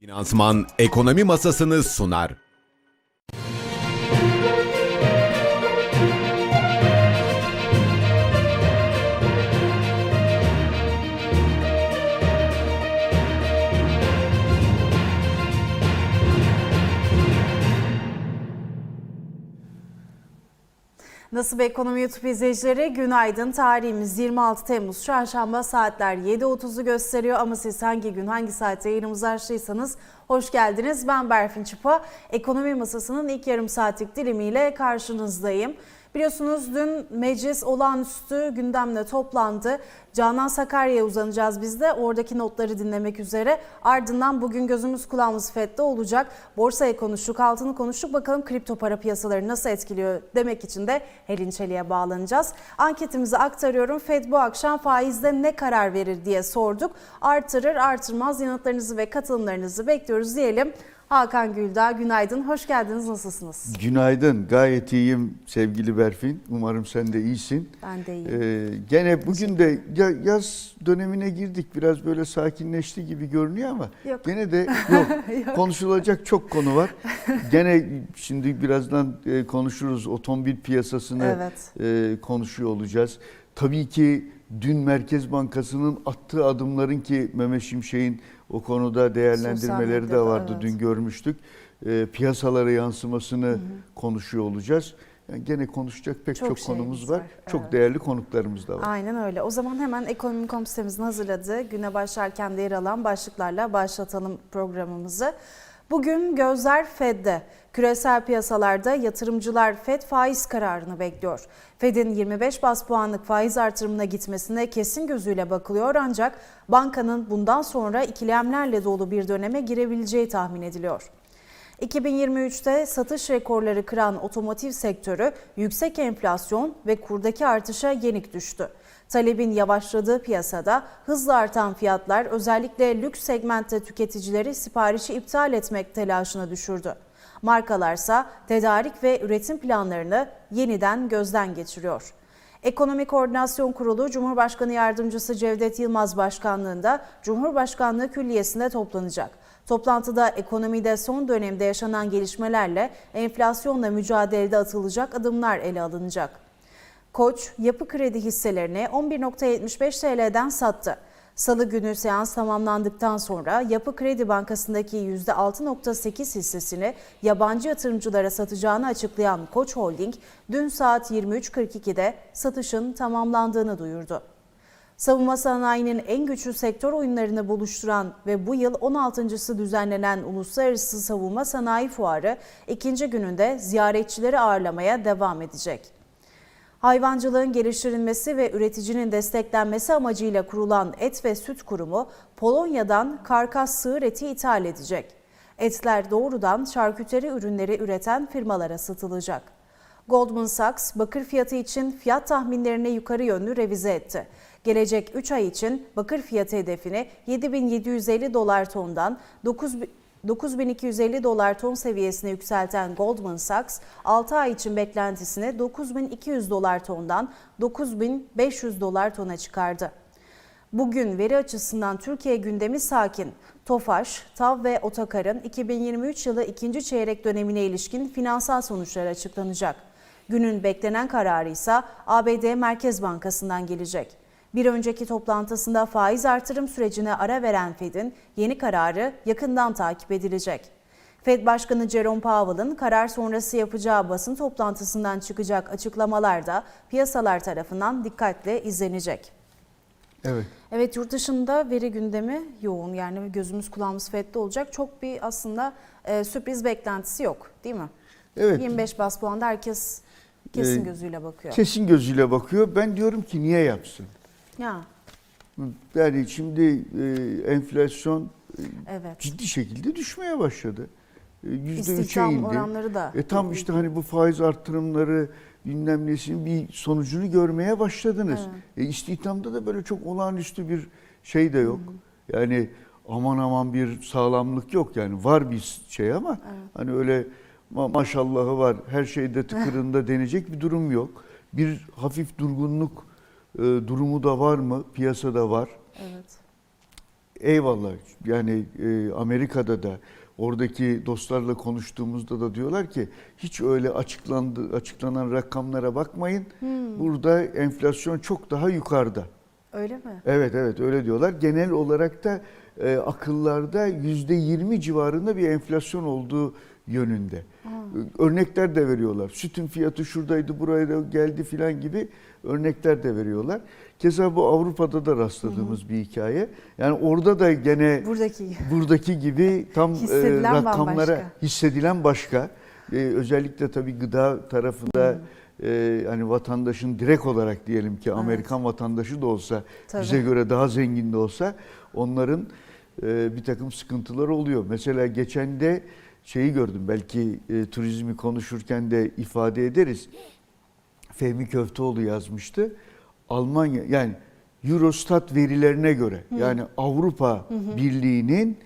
Finansman ekonomi masasını sunar. Nasıl bir ekonomi YouTube izleyicileri günaydın. Tarihimiz 26 Temmuz Çarşamba saatler 7.30'u gösteriyor ama siz hangi gün hangi saatte yayınımızı açtıysanız hoş geldiniz. Ben Berfin Çıpa. Ekonomi Masası'nın ilk yarım saatlik dilimiyle karşınızdayım. Biliyorsunuz dün meclis olağanüstü gündemle toplandı. Canan Sakarya'ya uzanacağız biz de oradaki notları dinlemek üzere. Ardından bugün gözümüz kulağımız FED'de olacak. Borsaya konuştuk, altını konuştuk. Bakalım kripto para piyasaları nasıl etkiliyor demek için de Helin Çelik'e bağlanacağız. Anketimizi aktarıyorum. FED bu akşam faizde ne karar verir diye sorduk. Artırır, artırmaz yanıtlarınızı ve katılımlarınızı bekliyoruz diyelim. Hakan Güldağ günaydın, hoş geldiniz, nasılsınız? Günaydın, gayet iyiyim sevgili Berfin. Umarım sen de iyisin. Ben de iyiyim. Ee, gene bugün de ya- yaz dönemine girdik. Biraz böyle sakinleşti gibi görünüyor ama Yok. gene de yok. Konuşulacak çok konu var. Gene şimdi birazdan e, konuşuruz otomobil piyasasını Evet. e, konuşuyor olacağız. Tabii ki dün Merkez Bankası'nın attığı adımların ki Mehmet Şimşek'in o konuda değerlendirmeleri de vardı. evet. Dün görmüştük. E, piyasalara yansımasını konuşuyor olacağız. Yani gene konuşacak pek Çok çok, şeyimiz konumuz var. var, Çok evet. değerli konuklarımız da var. Aynen öyle. O zaman hemen Ekonomi.com sitemizin hazırladığı güne başlarken de yer alan başlıklarla başlatalım programımızı. Bugün gözler Fed'de. Küresel piyasalarda yatırımcılar Fed faiz kararını bekliyor. Fed'in 25 bas puanlık faiz artırımına gitmesine kesin gözüyle bakılıyor ancak bankanın bundan sonra ikilemlerle dolu bir döneme girebileceği tahmin ediliyor. 2023'te satış rekorları kıran otomotiv sektörü yüksek enflasyon ve kurdaki artışa yenik düştü. Talebin yavaşladığı piyasada hızla artan fiyatlar özellikle lüks segmentte tüketicileri siparişi iptal etmek telaşına düşürdü. Markalarsa tedarik ve üretim planlarını yeniden gözden geçiriyor. Ekonomi Koordinasyon Kurulu Cumhurbaşkanı Yardımcısı Cevdet Yılmaz Başkanlığında Cumhurbaşkanlığı Külliyesi'nde toplanacak. Toplantıda ekonomide son dönemde yaşanan gelişmelerle enflasyonla mücadelede atılacak adımlar ele alınacak. Koç, yapı kredi hisselerini 11.75 TL'den sattı. Salı günü seans tamamlandıktan sonra Yapı Kredi Bankası'ndaki %6.8 hissesini yabancı yatırımcılara satacağını açıklayan Koç Holding, dün saat 23.42'de satışın tamamlandığını duyurdu. Savunma sanayinin en güçlü sektör oyunlarını buluşturan ve bu yıl 16.sı düzenlenen Uluslararası Savunma Sanayi Fuarı ikinci gününde ziyaretçileri ağırlamaya devam edecek. Hayvancılığın geliştirilmesi ve üreticinin desteklenmesi amacıyla kurulan Et ve Süt Kurumu Polonya'dan karkas sığır eti ithal edecek. Etler doğrudan şarküteri ürünleri üreten firmalara satılacak. Goldman Sachs bakır fiyatı için fiyat tahminlerini yukarı yönlü revize etti. Gelecek 3 ay için bakır fiyatı hedefini 7750 dolar tondan 9 9250 dolar ton seviyesine yükselten Goldman Sachs, 6 ay için beklentisini 9200 dolar tondan 9500 dolar tona çıkardı. Bugün veri açısından Türkiye gündemi sakin. TOFAŞ, TAV ve Otakar'ın 2023 yılı ikinci çeyrek dönemine ilişkin finansal sonuçları açıklanacak. Günün beklenen kararı ise ABD Merkez Bankası'ndan gelecek. Bir önceki toplantısında faiz artırım sürecine ara veren Fed'in yeni kararı yakından takip edilecek. Fed Başkanı Jerome Powell'ın karar sonrası yapacağı basın toplantısından çıkacak açıklamalar da piyasalar tarafından dikkatle izlenecek. Evet. Evet yurt dışında veri gündemi yoğun yani gözümüz kulağımız FED'de olacak. Çok bir aslında e, sürpriz beklentisi yok değil mi? Evet. 25 bas puanda herkes kesin Ee, gözüyle bakıyor. Kesin gözüyle bakıyor. Ben diyorum ki niye yapsın? Ya Yani şimdi e, enflasyon e, evet. ciddi şekilde düşmeye başladı. E, Yüzde üçe İstihdam indi. oranları da. E tam işte hani bu faiz artırımları bilmem nesinin bir sonucunu görmeye başladınız. E istihdamda da böyle çok olağanüstü bir şey de yok. Yani aman aman bir sağlamlık yok yani var bir şey ama hani öyle ma- maşallahı var her şeyde tıkırında denecek bir durum yok. Bir hafif durgunluk e, durumu da var mı? Piyasada var. Evet. eyvallah yani e, Amerika'da da oradaki dostlarla konuştuğumuzda da diyorlar ki hiç öyle açıklandı açıklanan rakamlara bakmayın. Burada enflasyon çok daha yukarıda. Öyle mi? Evet evet öyle diyorlar. Genel olarak da e, akıllarda yüzde yirmi civarında bir enflasyon olduğu yönünde. E, Örnekler de veriyorlar. Sütün fiyatı şuradaydı, buraya da geldi filan gibi örnekler de veriyorlar. Keza bu Avrupa'da da rastladığımız bir hikaye. Yani orada da gene Buradaki buradaki gibi tam e, rakamlara bambaşka. hissedilen başka. E, özellikle tabii gıda tarafında e, hani vatandaşın direkt olarak diyelim ki Amerikan vatandaşı da olsa Tabii. bize göre daha zengin de olsa onların e, bir takım sıkıntıları oluyor. Mesela geçen de şeyi gördüm belki e, turizmi konuşurken de ifade ederiz. Fehmi Köfteoğlu yazmıştı. Almanya yani Eurostat verilerine göre yani Avrupa Birliği'nin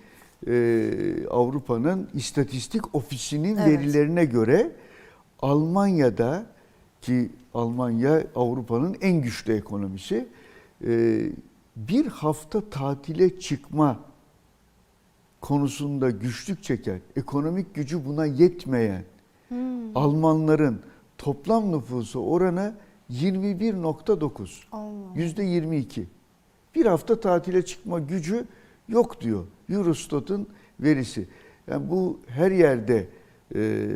e, Avrupa'nın istatistik ofisinin Evet. verilerine göre Almanya'da ki Almanya Avrupa'nın en güçlü ekonomisi e, bir hafta tatile çıkma konusunda güçlük çeken, ekonomik gücü buna yetmeyen Almanların toplam nüfusu oranı 21.9. Allah. Yüzde 22. Bir hafta tatile çıkma gücü yok diyor Eurostat'ın verisi. Yani bu her yerde e,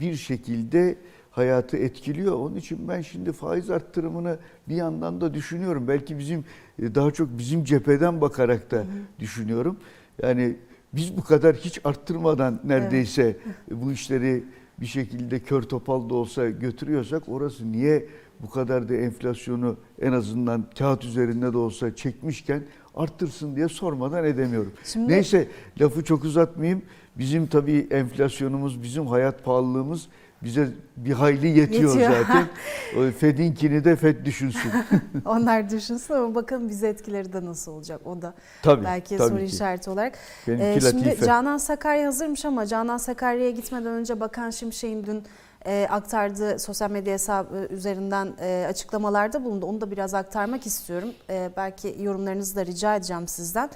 bir şekilde hayatı etkiliyor. Onun için ben şimdi faiz arttırımını bir yandan da düşünüyorum. Belki bizim e, daha çok bizim cepheden bakarak da düşünüyorum. Yani biz bu kadar hiç arttırmadan neredeyse bu işleri bir şekilde kör topal da olsa götürüyorsak orası niye bu kadar da enflasyonu en azından kağıt üzerinde de olsa çekmişken arttırsın diye sormadan edemiyorum. Şimdi- Neyse lafı çok uzatmayayım. Bizim tabii enflasyonumuz, bizim hayat pahalılığımız bize bir hayli yetiyor, Yetiyor. zaten. Fed'inkini de Fed düşünsün. Onlar düşünsün ama bakalım bize etkileri de nasıl olacak o da Tabii, belki tabii soru ki. işareti olarak. Benimki Ee, şimdi. Canan Sakarya hazırmış ama Canan Sakarya'ya gitmeden önce Bakan Şimşek'in dün e, aktardığı sosyal medya hesabı üzerinden e, açıklamalarda bulundu. Onu da biraz aktarmak istiyorum. E, belki yorumlarınızı da rica edeceğim sizden.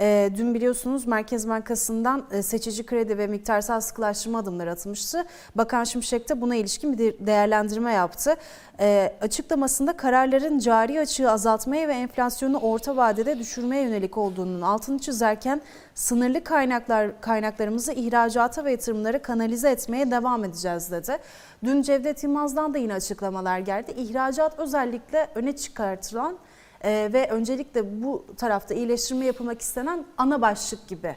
E, dün biliyorsunuz Merkez Bankası'ndan e, seçici kredi ve miktarsal sıkılaştırma adımları atılmıştı. Bakan Şimşek de buna ilişkin bir de- değerlendirme yaptı. E, açıklamasında kararların cari açığı azaltmaya ve enflasyonu orta vadede düşürmeye yönelik olduğunun altını çizerken sınırlı kaynaklar kaynaklarımızı ihracata ve yatırımlara kanalize etmeye devam edeceğiz dedi. Dün Cevdet Yılmaz'dan da yine açıklamalar geldi. İhracat özellikle öne çıkartılan e, ve öncelikle bu tarafta iyileştirme yapılmak istenen ana başlık gibi.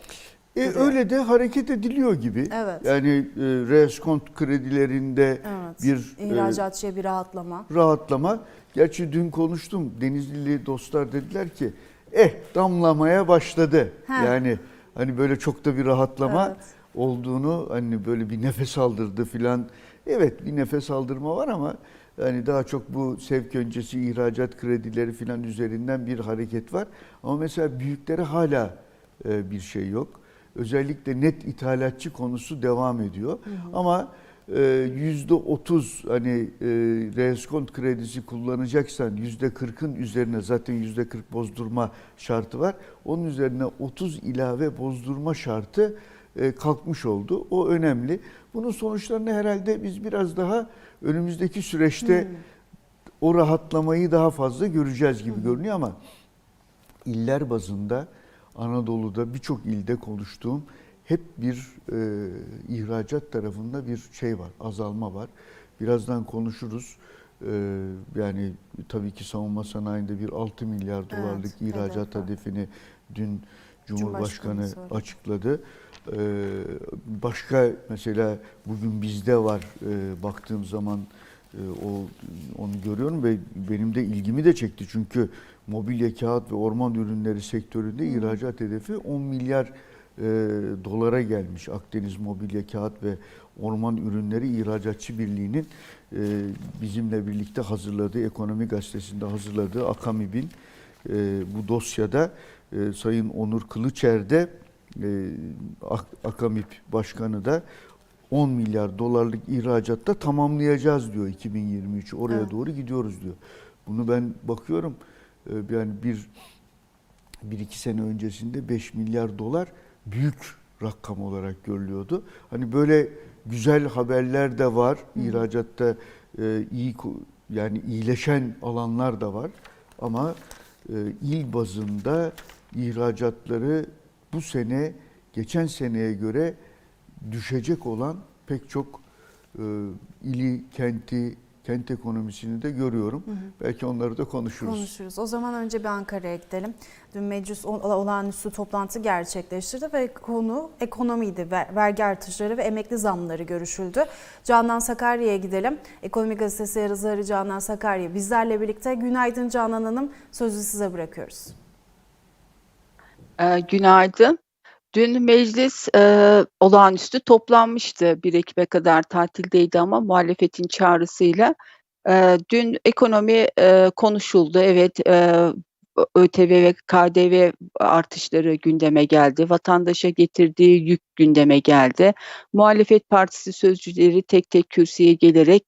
E, öyle de hareket ediliyor gibi. Evet. Yani e, reskont kredilerinde Evet. bir e, İhracatçıya bir rahatlama. rahatlama. Gerçi dün konuştum. Denizlili dostlar dediler ki eh damlamaya başladı. He. Yani hani böyle çok da bir rahatlama Evet. olduğunu hani böyle bir nefes aldırdı filan. Evet bir nefes aldırma var ama yani daha çok bu sevk öncesi ihracat kredileri filan üzerinden bir hareket var. Ama mesela büyüklere hala e, bir şey yok. Özellikle net ithalatçı konusu devam ediyor. Ama e, yüzde otuz hani e, reskont kredisi kullanacaksan yüzde kırkın üzerine zaten yüzde kırk bozdurma şartı var. Onun üzerine 30 ilave bozdurma şartı e, kalkmış oldu. O önemli. Bunun sonuçlarını herhalde biz biraz daha önümüzdeki süreçte o rahatlamayı daha fazla göreceğiz gibi görünüyor ama iller bazında Anadolu'da birçok ilde konuştuğum hep bir e, ihracat tarafında bir şey var, azalma var. Birazdan konuşuruz. E, yani tabii ki savunma sanayinde bir 6 milyar dolarlık Evet, ihracat hedef hedefini dün Cumhurbaşkanı Cumhurbaşkanı açıkladı. E, başka mesela bugün bizde var e, baktığım zaman e, o onu görüyorum ve benim de ilgimi de çekti. Çünkü mobilya, kağıt ve orman ürünleri sektöründe ihracat hedefi 10 milyar e, dolara gelmiş. Akdeniz Mobilya, Kağıt ve Orman Ürünleri İhracatçı Birliği'nin e, bizimle birlikte hazırladığı, Ekonomi Gazetesi'nde hazırladığı Akamib'in e, bu dosyada e, Sayın Onur Kılıçer de e, Ak- Akamip Başkanı da 10 milyar dolarlık ihracatta tamamlayacağız diyor 2023. Oraya Evet. doğru gidiyoruz diyor. Bunu ben bakıyorum e, yani bir bir iki sene öncesinde 5 milyar dolar büyük rakam olarak görülüyordu. Hani böyle güzel haberler de var. İhracatta e, iyi yani iyileşen alanlar da var. Ama e, il bazında ihracatları bu sene geçen seneye göre düşecek olan pek çok e, ili, kenti, kent ekonomisini de görüyorum. Belki onları da konuşuruz. Konuşuruz. O zaman önce bir Ankara'ya gidelim. Dün meclis ol- olağanüstü toplantı gerçekleştirdi ve konu ekonomiydi. Ver- Vergi artışları ve emekli zamları görüşüldü. Canan Sakarya'ya gidelim. Ekonomi Gazetesi yazarı Canan Sakarya bizlerle birlikte. Günaydın Canan Hanım. Sözü size bırakıyoruz. Ee, günaydın. Dün meclis e, olağanüstü toplanmıştı. 1 Ekim'e kadar tatildeydi ama muhalefetin çağrısıyla. E, dün ekonomi e, konuşuldu. Evet, e, ÖTV ve KDV artışları gündeme geldi. Vatandaşa getirdiği yük gündeme geldi. Muhalefet partisi sözcüleri tek tek kürsüye gelerek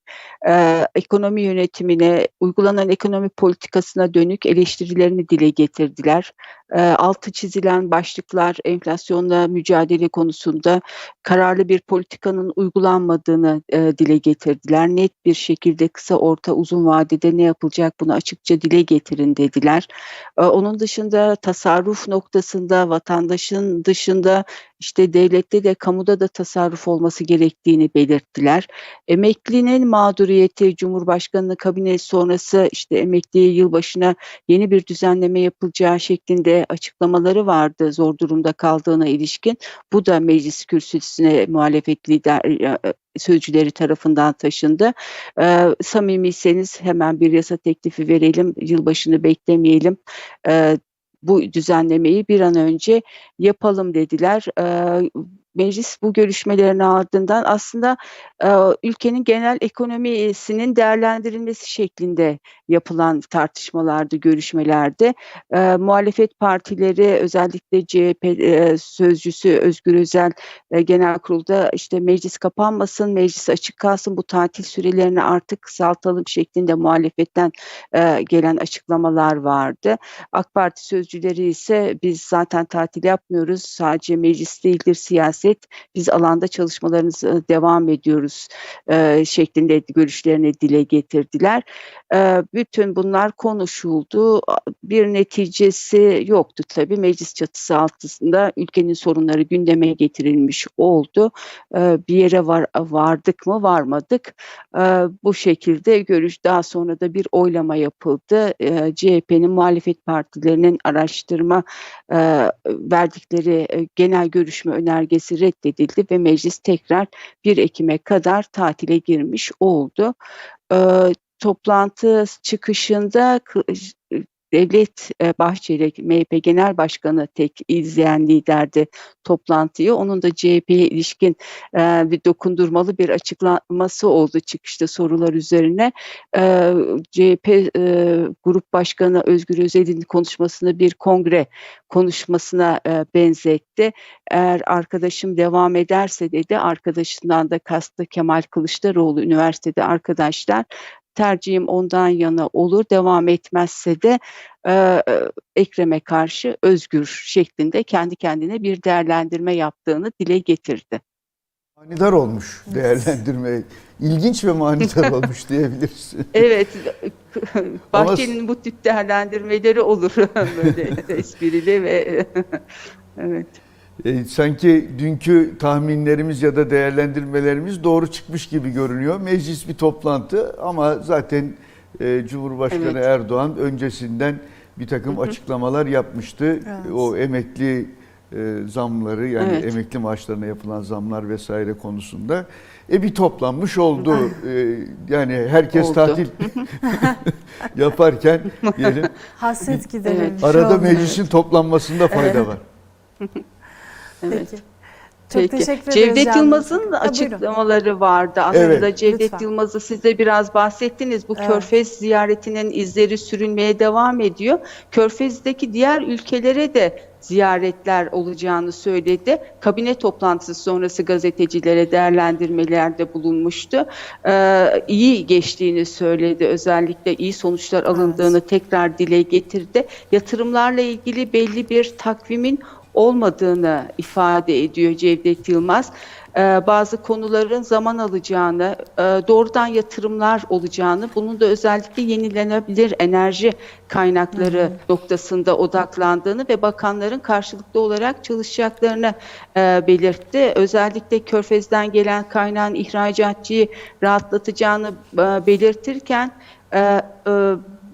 e, ekonomi yönetimine, uygulanan ekonomi politikasına dönük eleştirilerini dile getirdiler e, altı çizilen başlıklar enflasyonla mücadele konusunda kararlı bir politikanın uygulanmadığını e, dile getirdiler. Net bir şekilde kısa, orta, uzun vadede ne yapılacak bunu açıkça dile getirin dediler. E, onun dışında tasarruf noktasında vatandaşın dışında işte devlette de kamuda da tasarruf olması gerektiğini belirttiler. Emeklinin mağduriyeti Cumhurbaşkanlığı kabinesi sonrası işte emekliye yılbaşına yeni bir düzenleme yapılacağı şeklinde açıklamaları vardı zor durumda kaldığına ilişkin. Bu da meclis kürsüsüne muhalefet lider e, sözcüleri tarafından taşındı. Ee, samimiyseniz hemen bir yasa teklifi verelim, yılbaşını beklemeyelim. Ee, bu düzenlemeyi bir an önce yapalım dediler. Ee, meclis bu görüşmelerin ardından aslında e, ülkenin genel ekonomisinin değerlendirilmesi şeklinde yapılan tartışmalardı, görüşmelerde. E, muhalefet partileri özellikle CHP e, sözcüsü Özgür Özel e, genel kurulda işte meclis kapanmasın, meclis açık kalsın, bu tatil sürelerini artık kısaltalım şeklinde muhalefetten e, gelen açıklamalar vardı. AK Parti sözcüleri ise biz zaten tatil yapmıyoruz, sadece meclis değildir siyaset, biz alanda çalışmalarımıza devam ediyoruz e, şeklinde görüşlerini dile getirdiler. E, bütün bunlar konuşuldu. Bir neticesi yoktu tabii. Meclis çatısı altında ülkenin sorunları gündeme getirilmiş oldu. E, bir yere var, vardık mı varmadık. E, bu şekilde görüş daha sonra da bir oylama yapıldı. E, CHP'nin muhalefet partilerinin araştırma e, verdikleri e, genel görüşme önergesi reddedildi ve meclis tekrar 1 Ekim'e kadar tatile girmiş oldu. E, toplantı çıkışında kı- Devlet e, Bahçeli, MHP Genel Başkanı tek izleyen liderdi toplantıyı. Onun da CHP'ye ilişkin e, bir dokundurmalı bir açıklaması oldu çıkışta sorular üzerine. E, CHP Grup Başkanı Özgür Özel'in konuşmasını bir kongre konuşmasına benzetti. Eğer arkadaşım devam ederse dedi, arkadaşından da kastı Kemal Kılıçdaroğlu üniversitede arkadaşlar tercihim ondan yana olur. Devam etmezse de e, e, Ekrem'e karşı özgür şeklinde kendi kendine bir değerlendirme yaptığını dile getirdi. Manidar olmuş değerlendirme. İlginç ve manidar olmuş diyebiliriz. Evet, Ama- Bahçeli'nin bu tip değerlendirmeleri olur böyle esprili ve evet. E, sanki dünkü tahminlerimiz ya da değerlendirmelerimiz doğru çıkmış gibi görünüyor. Meclis bir toplantı ama zaten e, Cumhurbaşkanı Evet. Erdoğan öncesinden bir takım açıklamalar yapmıştı. Evet. O emekli e, zamları yani Evet. emekli maaşlarına yapılan zamlar vesaire konusunda. E bir toplanmış oldu. E, yani herkes Oldu. tatil yaparken diyelim Hasret giderilmiş arada meclisin toplanmasında fayda var. Evet. Peki. Çok Peki. teşekkür ederiz. Cevdet Yılmaz'ın. Ha, buyurun. açıklamaları vardı. Az Evet. Cevdet Lütfen. Yılmaz'ı siz de biraz bahsettiniz. Bu Evet. Körfez ziyaretinin izleri sürülmeye devam ediyor. Körfez'deki diğer ülkelere de ziyaretler olacağını söyledi. Kabine toplantısı sonrası gazetecilere değerlendirmelerde bulunmuştu. Ee, iyi geçtiğini söyledi. Özellikle iyi sonuçlar alındığını tekrar dile getirdi. Yatırımlarla ilgili belli bir takvimin olmadığını ifade ediyor Cevdet Yılmaz. Ee, bazı konuların zaman alacağını, e, doğrudan yatırımlar olacağını, bunun da özellikle yenilenebilir enerji kaynakları noktasında odaklandığını ve bakanların karşılıklı olarak çalışacaklarını e, belirtti. Özellikle Körfez'den gelen kaynağın ihracatçıyı rahatlatacağını e, belirtirken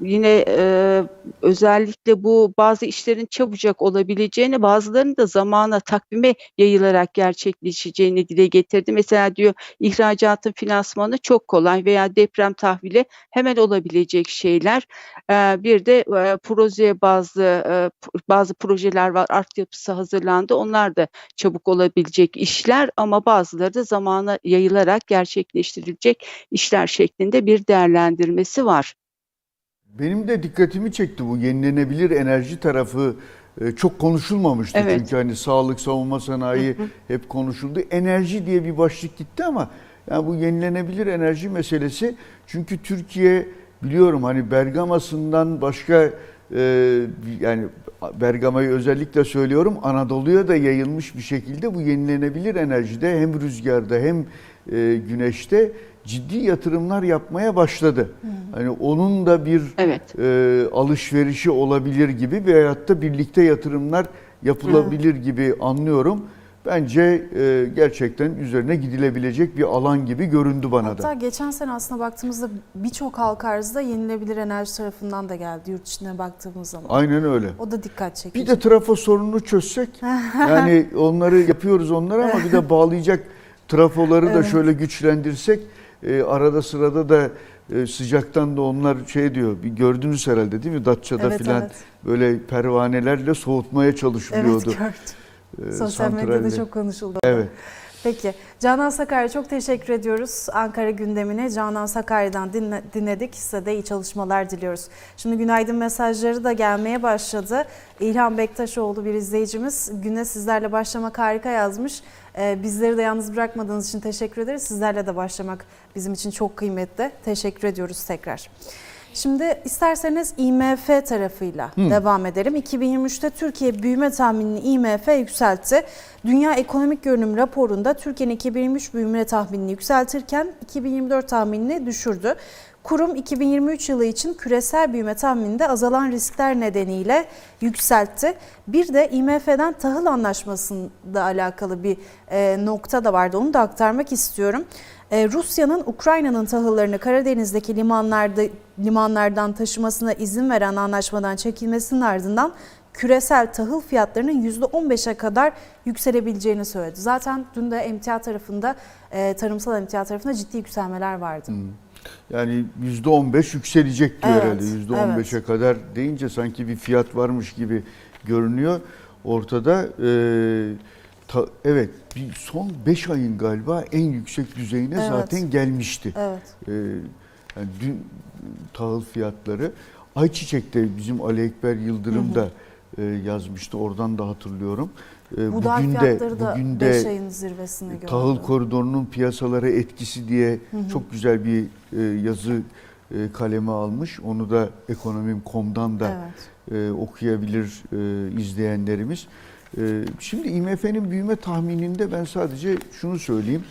yine e, özellikle bu bazı işlerin çabucak olabileceğini, bazılarının da zamana, takvime yayılarak gerçekleşeceğini dile getirdi. Mesela diyor ihracatın finansmanı çok kolay veya deprem tahvili hemen olabilecek şeyler. E, bir de e, proje bazı e, bazı projeler var, altyapısı hazırlandı. Onlar da çabuk olabilecek işler ama bazıları da zamana yayılarak gerçekleştirilecek işler şeklinde bir değerlendirmesi var. Benim de dikkatimi çekti bu yenilenebilir enerji tarafı e, çok konuşulmamıştı. Evet. Çünkü hani sağlık, savunma sanayi hep konuşuldu. Enerji diye bir başlık gitti ama yani bu yenilenebilir enerji meselesi çünkü Türkiye biliyorum hani Bergama'sından başka e, yani Bergama'yı özellikle söylüyorum Anadolu'ya da yayılmış bir şekilde bu yenilenebilir enerjide hem rüzgarda hem e, güneşte ciddi yatırımlar yapmaya başladı. Hani onun da bir Evet. e, alışverişi olabilir gibi veyahut da birlikte yatırımlar yapılabilir gibi anlıyorum. Bence e, gerçekten üzerine gidilebilecek bir alan gibi göründü bana Hatta da. geçen sene aslında baktığımızda birçok halka arzda yenilebilir enerji tarafından da geldi yurt içine baktığımız zaman. Aynen öyle. O da dikkat çekici. Bir de trafo sorununu çözsek. yani onları yapıyoruz onları ama bir de bağlayacak trafoları da Evet. şöyle güçlendirsek. E, arada sırada da e, sıcaktan da onlar şey diyor. Bir gördünüz herhalde değil mi? Datça'da Evet, filan evet. böyle pervanelerle soğutmaya çalışılıyordu. Evet gördüm. e, Sosyal medyada santralle. çok konuşuldu. Evet. Peki Canan Sakarya çok teşekkür ediyoruz. Ankara gündemini Canan Sakarya'dan dinle- dinledik. Size de iyi çalışmalar diliyoruz. Şimdi günaydın mesajları da gelmeye başladı. İlhan Bektaşoğlu bir izleyicimiz güne sizlerle başlamak harika yazmış. Ee, bizleri de yalnız bırakmadığınız için teşekkür ederiz. Sizlerle de başlamak bizim için çok kıymetli. Teşekkür ediyoruz tekrar. Şimdi isterseniz IMF tarafıyla devam edelim. 2023'te Türkiye büyüme tahminini IMF yükseltti. Dünya Ekonomik Görünüm raporunda Türkiye'nin 2023 büyüme tahminini yükseltirken 2024 tahminini düşürdü. Kurum 2023 yılı için küresel büyüme tahmininde azalan riskler nedeniyle yükseltti. Bir de IMF'den tahıl anlaşmasıyla alakalı bir e, nokta da vardı. Onu da aktarmak istiyorum. E, Rusya'nın Ukrayna'nın tahıllarını Karadeniz'deki limanlarda limanlardan taşımasına izin veren anlaşmadan çekilmesinin ardından küresel tahıl fiyatlarının %15'e kadar yükselebileceğini söyledi. Zaten dün de emtia tarafında, e, tarımsal emtia tarafında ciddi yükselmeler vardı. Yani %15 yükselecek diyor Evet, herhalde. %15'e kadar deyince sanki bir fiyat varmış gibi görünüyor ortada. Ee, ta- evet, bir son 5 ayın galiba en yüksek düzeyine Evet. zaten gelmişti. Evet. Ee, yani dün tahıl fiyatları Ayçiçek'te bizim Ali Ekber Yıldırım da e, yazmıştı. Oradan da hatırlıyorum. Ee, Buğday bugün de fiyatları da bugün 5 de ayın zirvesini gördü. tahıl koridorunun piyasalara etkisi diye çok güzel bir e, yazı e, kaleme almış. Onu da ekonomim.com'dan da Evet. e, okuyabilir e, izleyenlerimiz. E, şimdi IMF'nin büyüme tahmininde ben sadece şunu söyleyeyim.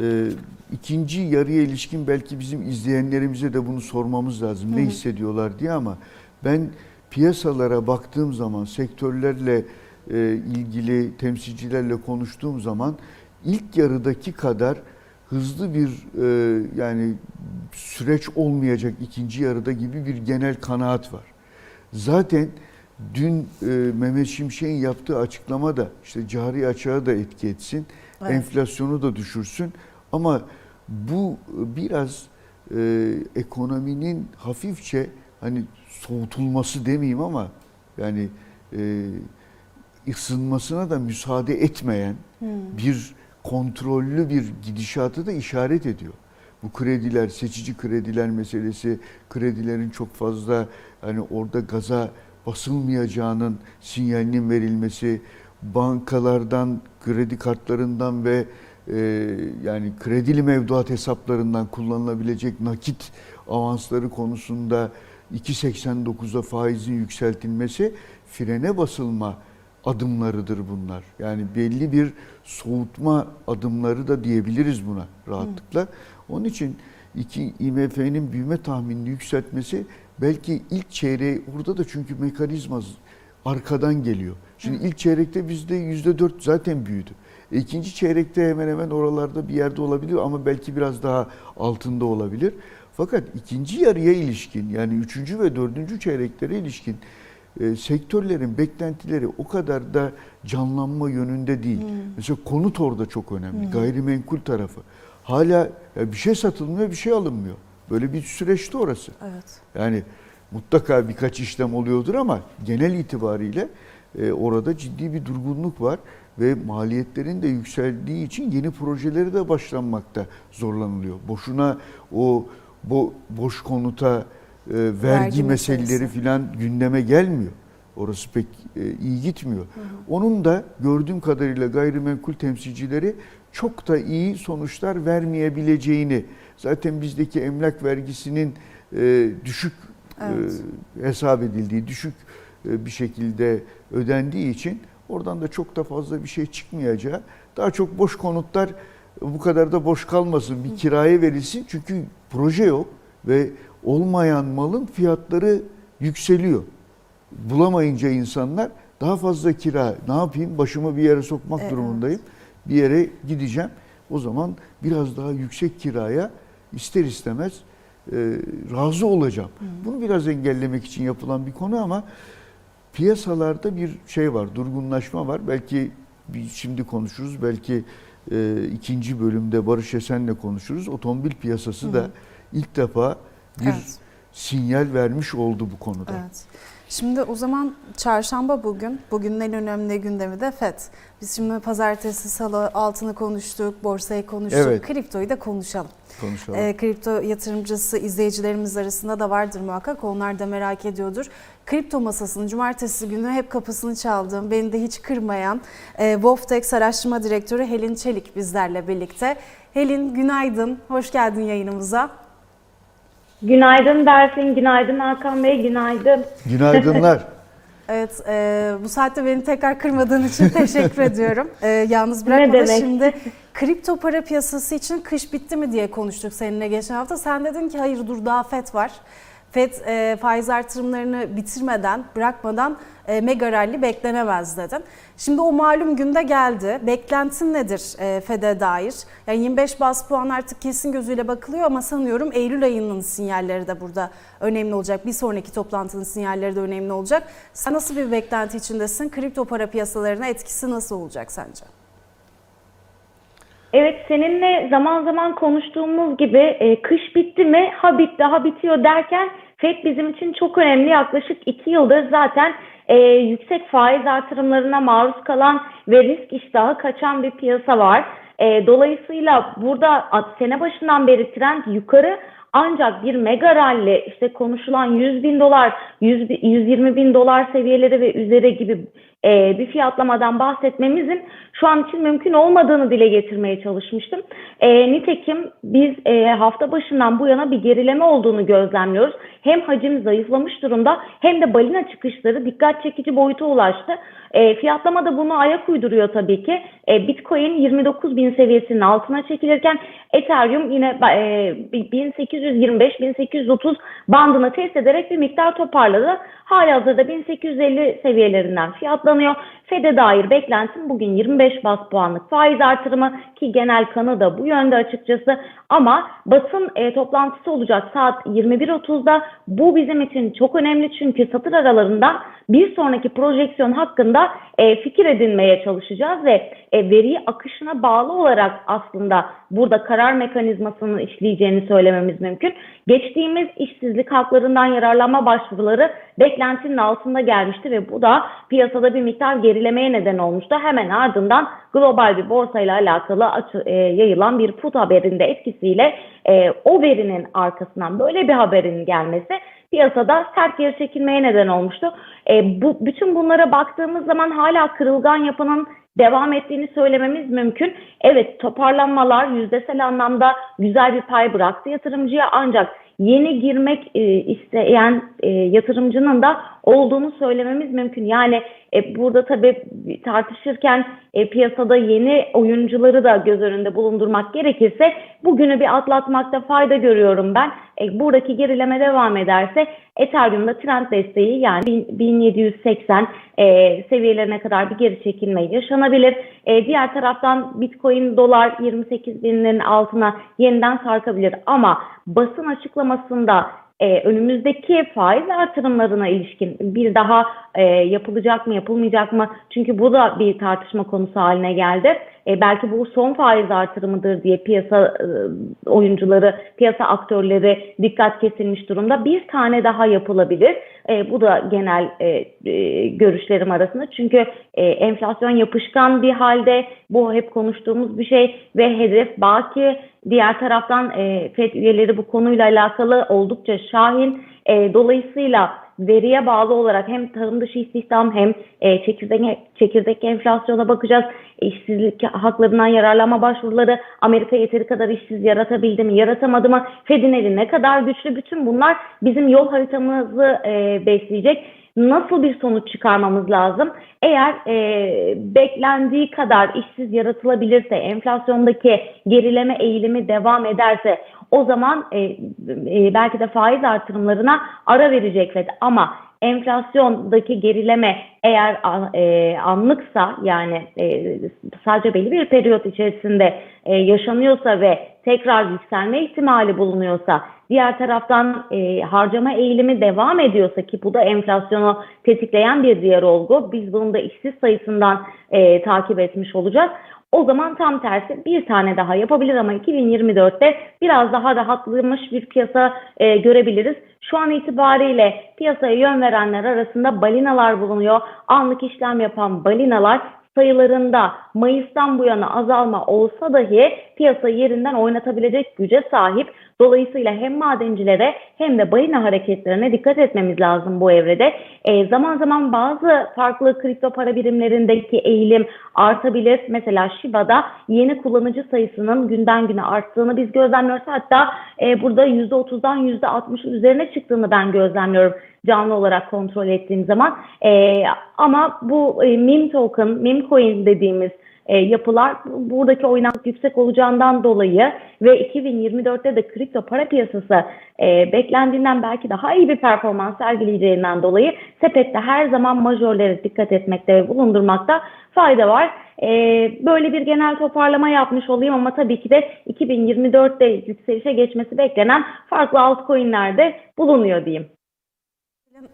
E, ikinci yarıya ilişkin belki bizim izleyenlerimize de bunu sormamız lazım. Ne hissediyorlar diye ama ben piyasalara baktığım zaman sektörlerle e, ilgili temsilcilerle konuştuğum zaman ilk yarıdaki kadar hızlı bir e, yani süreç olmayacak ikinci yarıda gibi bir genel kanaat var. Zaten dün e, Mehmet Şimşek'in yaptığı açıklama da işte cari açığa da etki etsin, Evet. enflasyonu da düşürsün ama bu biraz e, ekonominin hafifçe hani soğutulması demeyeyim ama yani e, ısınmasına da müsaade etmeyen bir kontrollü bir gidişatı da işaret ediyor. Bu krediler, seçici krediler meselesi, kredilerin çok fazla hani orada gaza basılmayacağının sinyalinin verilmesi, bankalardan, kredi kartlarından ve e, yani kredili mevduat hesaplarından kullanılabilecek nakit avansları konusunda 2.89'a faizin yükseltilmesi frene basılma adımlarıdır bunlar. Yani belli bir soğutma adımları da diyebiliriz buna rahatlıkla. Onun için iki IMF'nin büyüme tahminini yükseltmesi belki ilk çeyreği orada da çünkü mekanizma arkadan geliyor. Şimdi ilk çeyrekte bizde yüzde dört zaten büyüdü. E, ikinci çeyrekte hemen hemen oralarda bir yerde olabilir ama belki biraz daha altında olabilir. Fakat ikinci yarıya ilişkin yani üçüncü ve dördüncü çeyreklere ilişkin e, sektörlerin beklentileri o kadar da canlanma yönünde değil. Mesela konut orada çok önemli. Gayrimenkul tarafı. Hala ya bir şey satılmıyor, bir şey alınmıyor. Böyle bir süreçte orası. Evet. Yani mutlaka birkaç işlem oluyordur ama genel itibariyle e, orada ciddi bir durgunluk var ve maliyetlerin de yükseldiği için yeni projeleri de başlanmakta zorlanılıyor. Boşuna o bo, boş konuta vergi, Vergi meseleleri filan gündeme gelmiyor. Orası pek e, iyi gitmiyor. Onun da gördüğüm kadarıyla gayrimenkul temsilcileri çok da iyi sonuçlar vermeyebileceğini, zaten bizdeki emlak vergisinin e, düşük Evet. e, hesap edildiği, düşük e, bir şekilde ödendiği için oradan da çok da fazla bir şey çıkmayacağı, daha çok boş konutlar bu kadar da boş kalmasın, bir kiraya verilsin çünkü proje yok ve olmayan malın fiyatları yükseliyor. Bulamayınca insanlar daha fazla kira, ne yapayım başımı bir yere sokmak Evet. durumundayım. Bir yere gideceğim. O zaman biraz daha yüksek kiraya ister istemez e, razı olacağım. Bunu biraz engellemek için yapılan bir konu ama piyasalarda bir şey var, durgunlaşma var. Belki şimdi konuşuruz, belki e, ikinci bölümde Barış Esen'le konuşuruz. Otomobil piyasası da ilk defa bir Evet. sinyal vermiş oldu bu konuda. Evet. Şimdi o zaman çarşamba bugün. Bugünün en önemli gündemi de FED. Biz şimdi pazartesi, salı altını konuştuk, borsayı konuştuk, Evet. kriptoyu da konuşalım. Konuşalım. Ee, kripto yatırımcısı izleyicilerimiz arasında da vardır muhakkak. Onlar da merak ediyordur. Kripto masasının cumartesi günü hep kapısını çaldığım, beni de hiç kırmayan e, Woftex Araştırma Direktörü Helin Çelik bizlerle birlikte. Helin günaydın, hoş geldin yayınımıza. Günaydın Berfin, günaydın Hakan Bey, günaydın. Günaydınlar. Evet, e, bu saatte beni tekrar kırmadığın için teşekkür ediyorum. E, yalnız bırakmadan demek? şimdi kripto para piyasası için kış bitti mi diye konuştuk seninle geçen hafta. Sen dedin ki hayır dur daha FED var. FED e, faiz artırımlarını bitirmeden, bırakmadan e, mega rally beklenemez dedin. Şimdi o malum günde geldi. Beklentin nedir e, FED'e dair? Yani 25 bas puan artık kesin gözüyle bakılıyor ama sanıyorum Eylül ayının sinyalleri de burada önemli olacak. Bir sonraki toplantının sinyalleri de önemli olacak. Sen nasıl bir beklenti içindesin? Kripto para piyasalarına etkisi nasıl olacak sence? Evet seninle zaman zaman konuştuğumuz gibi e, kış bitti mi ha bitti ha bitiyor derken FED bizim için çok önemli yaklaşık iki yıldır zaten e, yüksek faiz artırımlarına maruz kalan ve risk iştahı kaçan bir piyasa var. E, dolayısıyla burada sene başından beri trend yukarı ancak bir mega rally işte konuşulan 100 bin dolar, 100, bi- 120 bin dolar seviyeleri ve üzeri gibi e, bir fiyatlamadan bahsetmemizin şu an için mümkün olmadığını dile getirmeye çalışmıştım. E, nitekim biz e, hafta başından bu yana bir gerileme olduğunu gözlemliyoruz. Hem hacim zayıflamış durumda hem de balina çıkışları dikkat çekici boyuta ulaştı. E, fiyatlama da bunu ayak uyduruyor tabii ki. E, Bitcoin 29 bin seviyesinin altına çekilirken Ethereum yine e, 1825-1830 bandını test ederek bir miktar toparladı. Halihazırda 1850 seviyelerinden fiyatlanıyor. FED'e dair beklentim bugün 25 bas puanlık faiz artırımı ki genel kanı da bu yönde açıkçası. Ama basın e, toplantısı olacak saat 21.30'da. Bu bizim için çok önemli çünkü satır aralarında bir sonraki projeksiyon hakkında e, fikir edinmeye çalışacağız ve e, veri akışına bağlı olarak aslında burada karar mekanizmasının işleyeceğini söylememiz mümkün. Geçtiğimiz işsizlik haklarından yararlanma başvuruları beklentinin altında gelmişti ve bu da piyasada bir miktar gerilemeye neden olmuştu. Hemen ardından global bir borsayla alakalı açı- e, yayılan bir put haberinde etkisiyle e, o verinin arkasından böyle bir haberin gelmesi piyasada sert geri çekilmeye neden olmuştu. E, bu bütün bunlara baktığımız zaman hala kırılgan yapının devam ettiğini söylememiz mümkün. Evet toparlanmalar yüzdesel anlamda güzel bir pay bıraktı yatırımcıya ancak yeni girmek e, isteyen e, yatırımcının da olduğunu söylememiz mümkün. Yani e, burada tabii tartışırken e, piyasada yeni oyuncuları da göz önünde bulundurmak gerekirse bugünü bir atlatmakta fayda görüyorum ben. E, buradaki gerileme devam ederse Ethereum'da trend desteği yani 1780 e, seviyelerine kadar bir geri çekilme yaşanabilir. E, diğer taraftan Bitcoin dolar 28 binlerin altına yeniden sarkabilir ama basın açıklamasında e, önümüzdeki faiz artırımlarına ilişkin bir daha e, yapılacak mı yapılmayacak mı? Çünkü bu da bir tartışma konusu haline geldi. E, belki bu son faiz artırımıdır diye piyasa e, oyuncuları, piyasa aktörleri dikkat kesilmiş durumda. Bir tane daha yapılabilir. E, bu da genel e, e, görüşlerim arasında. Çünkü e, enflasyon yapışkan bir halde bu hep konuştuğumuz bir şey ve hedef baki diğer taraftan e, FED üyeleri bu konuyla alakalı oldukça şahin. E, dolayısıyla veriye bağlı olarak hem tarım dışı istihdam hem e, çekirdek, çekirdek enflasyona bakacağız. İşsizlik haklarından yararlanma başvuruları Amerika yeteri kadar işsiz yaratabildi mi, yaratamadı mı? Fed'in eli ne kadar güçlü? Bütün bunlar bizim yol haritamızı e, besleyecek. Nasıl bir sonuç çıkarmamız lazım? Eğer e, beklendiği kadar işsiz yaratılabilirse, enflasyondaki gerileme eğilimi devam ederse o zaman e, e, belki de faiz artırımlarına ara verecek FED. Ama enflasyondaki gerileme eğer e, anlıksa yani e, sadece belli bir periyot içerisinde e, yaşanıyorsa ve tekrar yükselme ihtimali bulunuyorsa diğer taraftan e, harcama eğilimi devam ediyorsa ki bu da enflasyonu tetikleyen bir diğer olgu biz bunu da işsiz sayısından e, takip etmiş olacağız. O zaman tam tersi bir tane daha yapabilir ama 2024'te biraz daha rahatlamış bir piyasa e, görebiliriz. Şu an itibariyle piyasaya yön verenler arasında balinalar bulunuyor. Anlık işlem yapan balinalar sayılarında Mayıs'tan bu yana azalma olsa dahi piyasa yerinden oynatabilecek güce sahip. Dolayısıyla hem madencilere hem de balina hareketlerine dikkat etmemiz lazım bu evrede. E, zaman zaman bazı farklı kripto para birimlerindeki eğilim artabilir. Mesela Shiba'da yeni kullanıcı sayısının günden güne arttığını biz gözlemliyoruz. Hatta e, burada %30'dan %60'ın üzerine çıktığını ben gözlemliyorum canlı olarak kontrol ettiğim zaman. E, ama bu e, meme token, meme coin dediğimiz e, yapılar buradaki oynaklık yüksek olacağından dolayı ve 2024'te de kripto para piyasası e, beklendiğinden belki daha iyi bir performans sergileyeceğinden dolayı sepette her zaman majörlere dikkat etmekte ve bulundurmakta fayda var. E, böyle bir genel toparlama yapmış olayım ama tabii ki de 2024'te yükselişe geçmesi beklenen farklı altcoin'ler de bulunuyor diyeyim.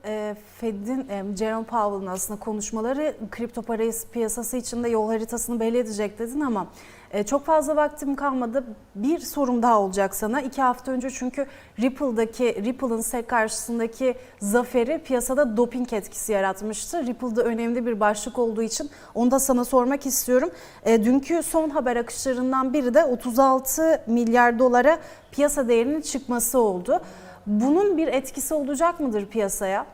E, Fed'in, e, Jerome Powell'ın aslında konuşmaları kripto para piyasası içinde yol haritasını belli edecek dedin ama e, çok fazla vaktim kalmadı. Bir sorum daha olacak sana. İki hafta önce çünkü Ripple'daki, Ripple'ın SEC karşısındaki zaferi piyasada doping etkisi yaratmıştı. Ripple'da önemli bir başlık olduğu için onu da sana sormak istiyorum. Dünkü son haber akışlarından biri de 36 milyar dolara piyasa değerinin çıkması oldu. Bunun bir etkisi olacak mıdır piyasaya?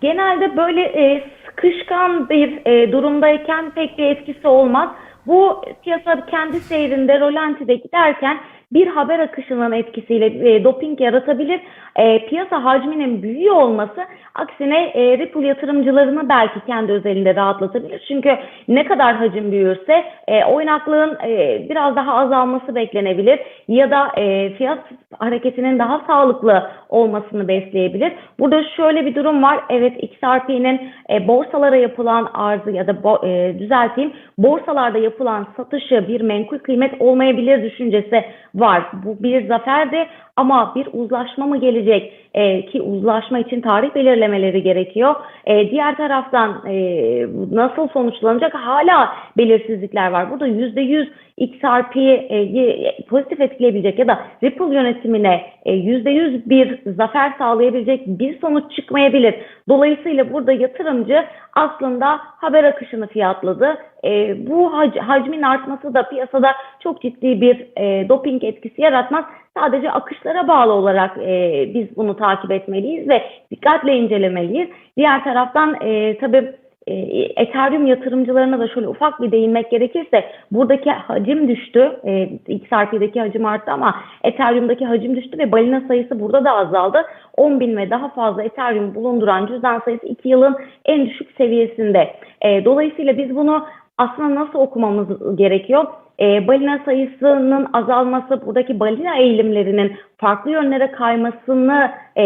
Genelde böyle e, sıkışkan bir e, durumdayken pek bir etkisi olmaz. Bu piyasa kendi seyrinde rolantide giderken bir haber akışının etkisiyle e, doping yaratabilir. E, piyasa hacminin büyüyor olması aksine e, Ripple yatırımcılarını belki kendi özelinde rahatlatabilir. Çünkü ne kadar hacim büyürse e, oynaklığın e, biraz daha azalması beklenebilir ya da e, fiyat hareketinin daha sağlıklı olmasını besleyebilir. Burada şöyle bir durum var. Evet XRP'nin e, borsalara yapılan arzı ya da bo, e, düzelteyim borsalarda yapılan satışı bir menkul kıymet olmayabilir düşüncesi var. Bu bir zaferdi ama bir uzlaşma mı gelecek e, ki uzlaşma için tarih belirlemeleri gerekiyor. E, diğer taraftan e, nasıl sonuçlanacak hala belirsizlikler var. Burada %100 XRP'yi pozitif etkileyebilecek ya da Ripple yönetimine %100 bir zafer sağlayabilecek bir sonuç çıkmayabilir. Dolayısıyla burada yatırımcı aslında haber akışını fiyatladı. E, bu hac- hacmin artması da piyasada çok ciddi bir e, doping etkisi yaratmaz. Sadece akışlara bağlı olarak e, biz bunu takip etmeliyiz ve dikkatle incelemeliyiz. Diğer taraftan e, tabii e, Ethereum yatırımcılarına da şöyle ufak bir değinmek gerekirse buradaki hacim düştü. E, XRP'deki hacim arttı ama Ethereum'daki hacim düştü ve balina sayısı burada da azaldı. 10 bin ve daha fazla Ethereum bulunduran cüzdan sayısı 2 yılın en düşük seviyesinde. E, dolayısıyla biz bunu aslında nasıl okumamız gerekiyor? E, balina sayısının azalması buradaki balina eğilimlerinin farklı yönlere kaymasını e,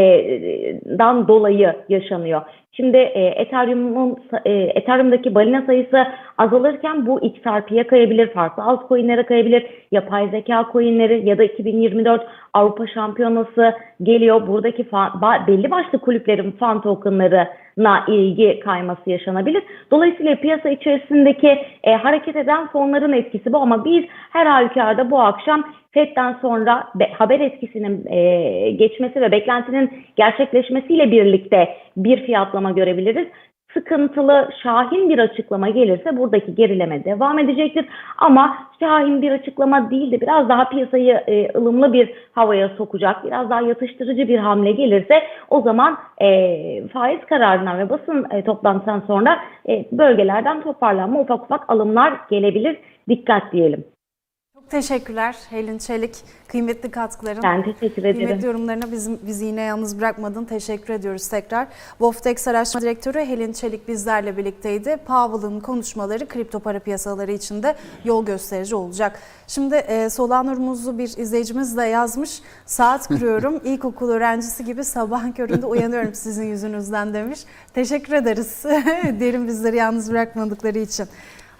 dan dolayı yaşanıyor. Şimdi e, Ethereum'un e, Ethereum'daki balina sayısı azalırken bu XRP'ye kayabilir, farklı altcoin'lere kayabilir, yapay zeka coin'leri ya da 2024 Avrupa Şampiyonası geliyor. Buradaki fa- ba- belli başlı kulüplerin fan tokenlarına ilgi kayması yaşanabilir. Dolayısıyla piyasa içerisindeki e, hareket eden fonların etkisi bu ama biz her halükarda bu akşam FED'den sonra be- haber etkisinin e, geçmesi ve beklentinin gerçekleşmesiyle birlikte bir fiyatlama görebiliriz. Sıkıntılı, şahin bir açıklama gelirse buradaki gerileme devam edecektir. Ama şahin bir açıklama değil de biraz daha piyasayı e, ılımlı bir havaya sokacak, biraz daha yatıştırıcı bir hamle gelirse o zaman e, faiz kararından ve basın e, toplantısından sonra e, bölgelerden toparlanma, ufak ufak alımlar gelebilir. Dikkat diyelim. Teşekkürler Helin Çelik. Kıymetli katkıların. Ben teşekkür ederim. Kıymetli yorumlarına bizim, bizi yine yalnız bırakmadın. Teşekkür ediyoruz tekrar. Wolfdex Araştırma Direktörü Helin Çelik bizlerle birlikteydi. Powell'ın konuşmaları kripto para piyasaları için de yol gösterici olacak. Şimdi e, Solana Rumuzlu bir izleyicimiz de yazmış. Saat kuruyorum. İlkokul öğrencisi gibi sabahın köründe uyanıyorum sizin yüzünüzden demiş. Teşekkür ederiz. Derin bizleri yalnız bırakmadıkları için.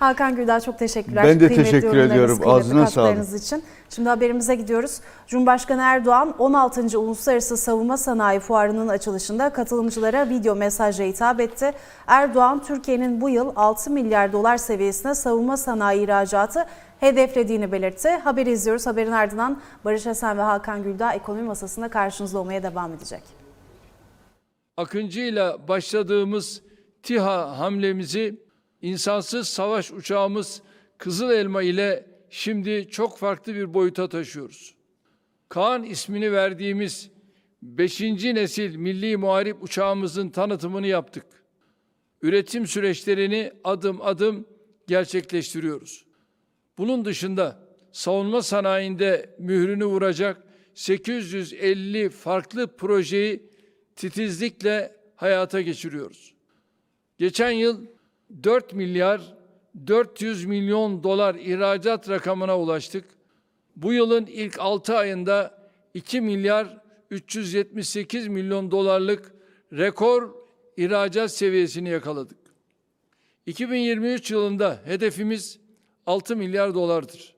Hakan Güldağ çok teşekkürler. Ben de Kıymetli teşekkür ediyorum. Ağzına sağlık. için. Şimdi haberimize gidiyoruz. Cumhurbaşkanı Erdoğan 16. Uluslararası Savunma Sanayi Fuarı'nın açılışında katılımcılara video mesajla hitap etti. Erdoğan Türkiye'nin bu yıl 6 milyar dolar seviyesine savunma sanayi ihracatı hedeflediğini belirtti. Haberi izliyoruz. Haberin ardından Barış Esen ve Hakan Güldağ ekonomi masasında karşınızda olmaya devam edecek. Akıncı ile başladığımız TİHA hamlemizi insansız savaş uçağımız Kızıl Elma ile şimdi çok farklı bir boyuta taşıyoruz. Kaan ismini verdiğimiz 5. nesil milli muharip uçağımızın tanıtımını yaptık. Üretim süreçlerini adım adım gerçekleştiriyoruz. Bunun dışında savunma sanayinde mührünü vuracak 850 farklı projeyi titizlikle hayata geçiriyoruz. Geçen yıl 4 milyar 400 milyon dolar ihracat rakamına ulaştık. Bu yılın ilk 6 ayında 2 milyar 378 milyon dolarlık rekor ihracat seviyesini yakaladık. 2023 yılında hedefimiz 6 milyar dolardır.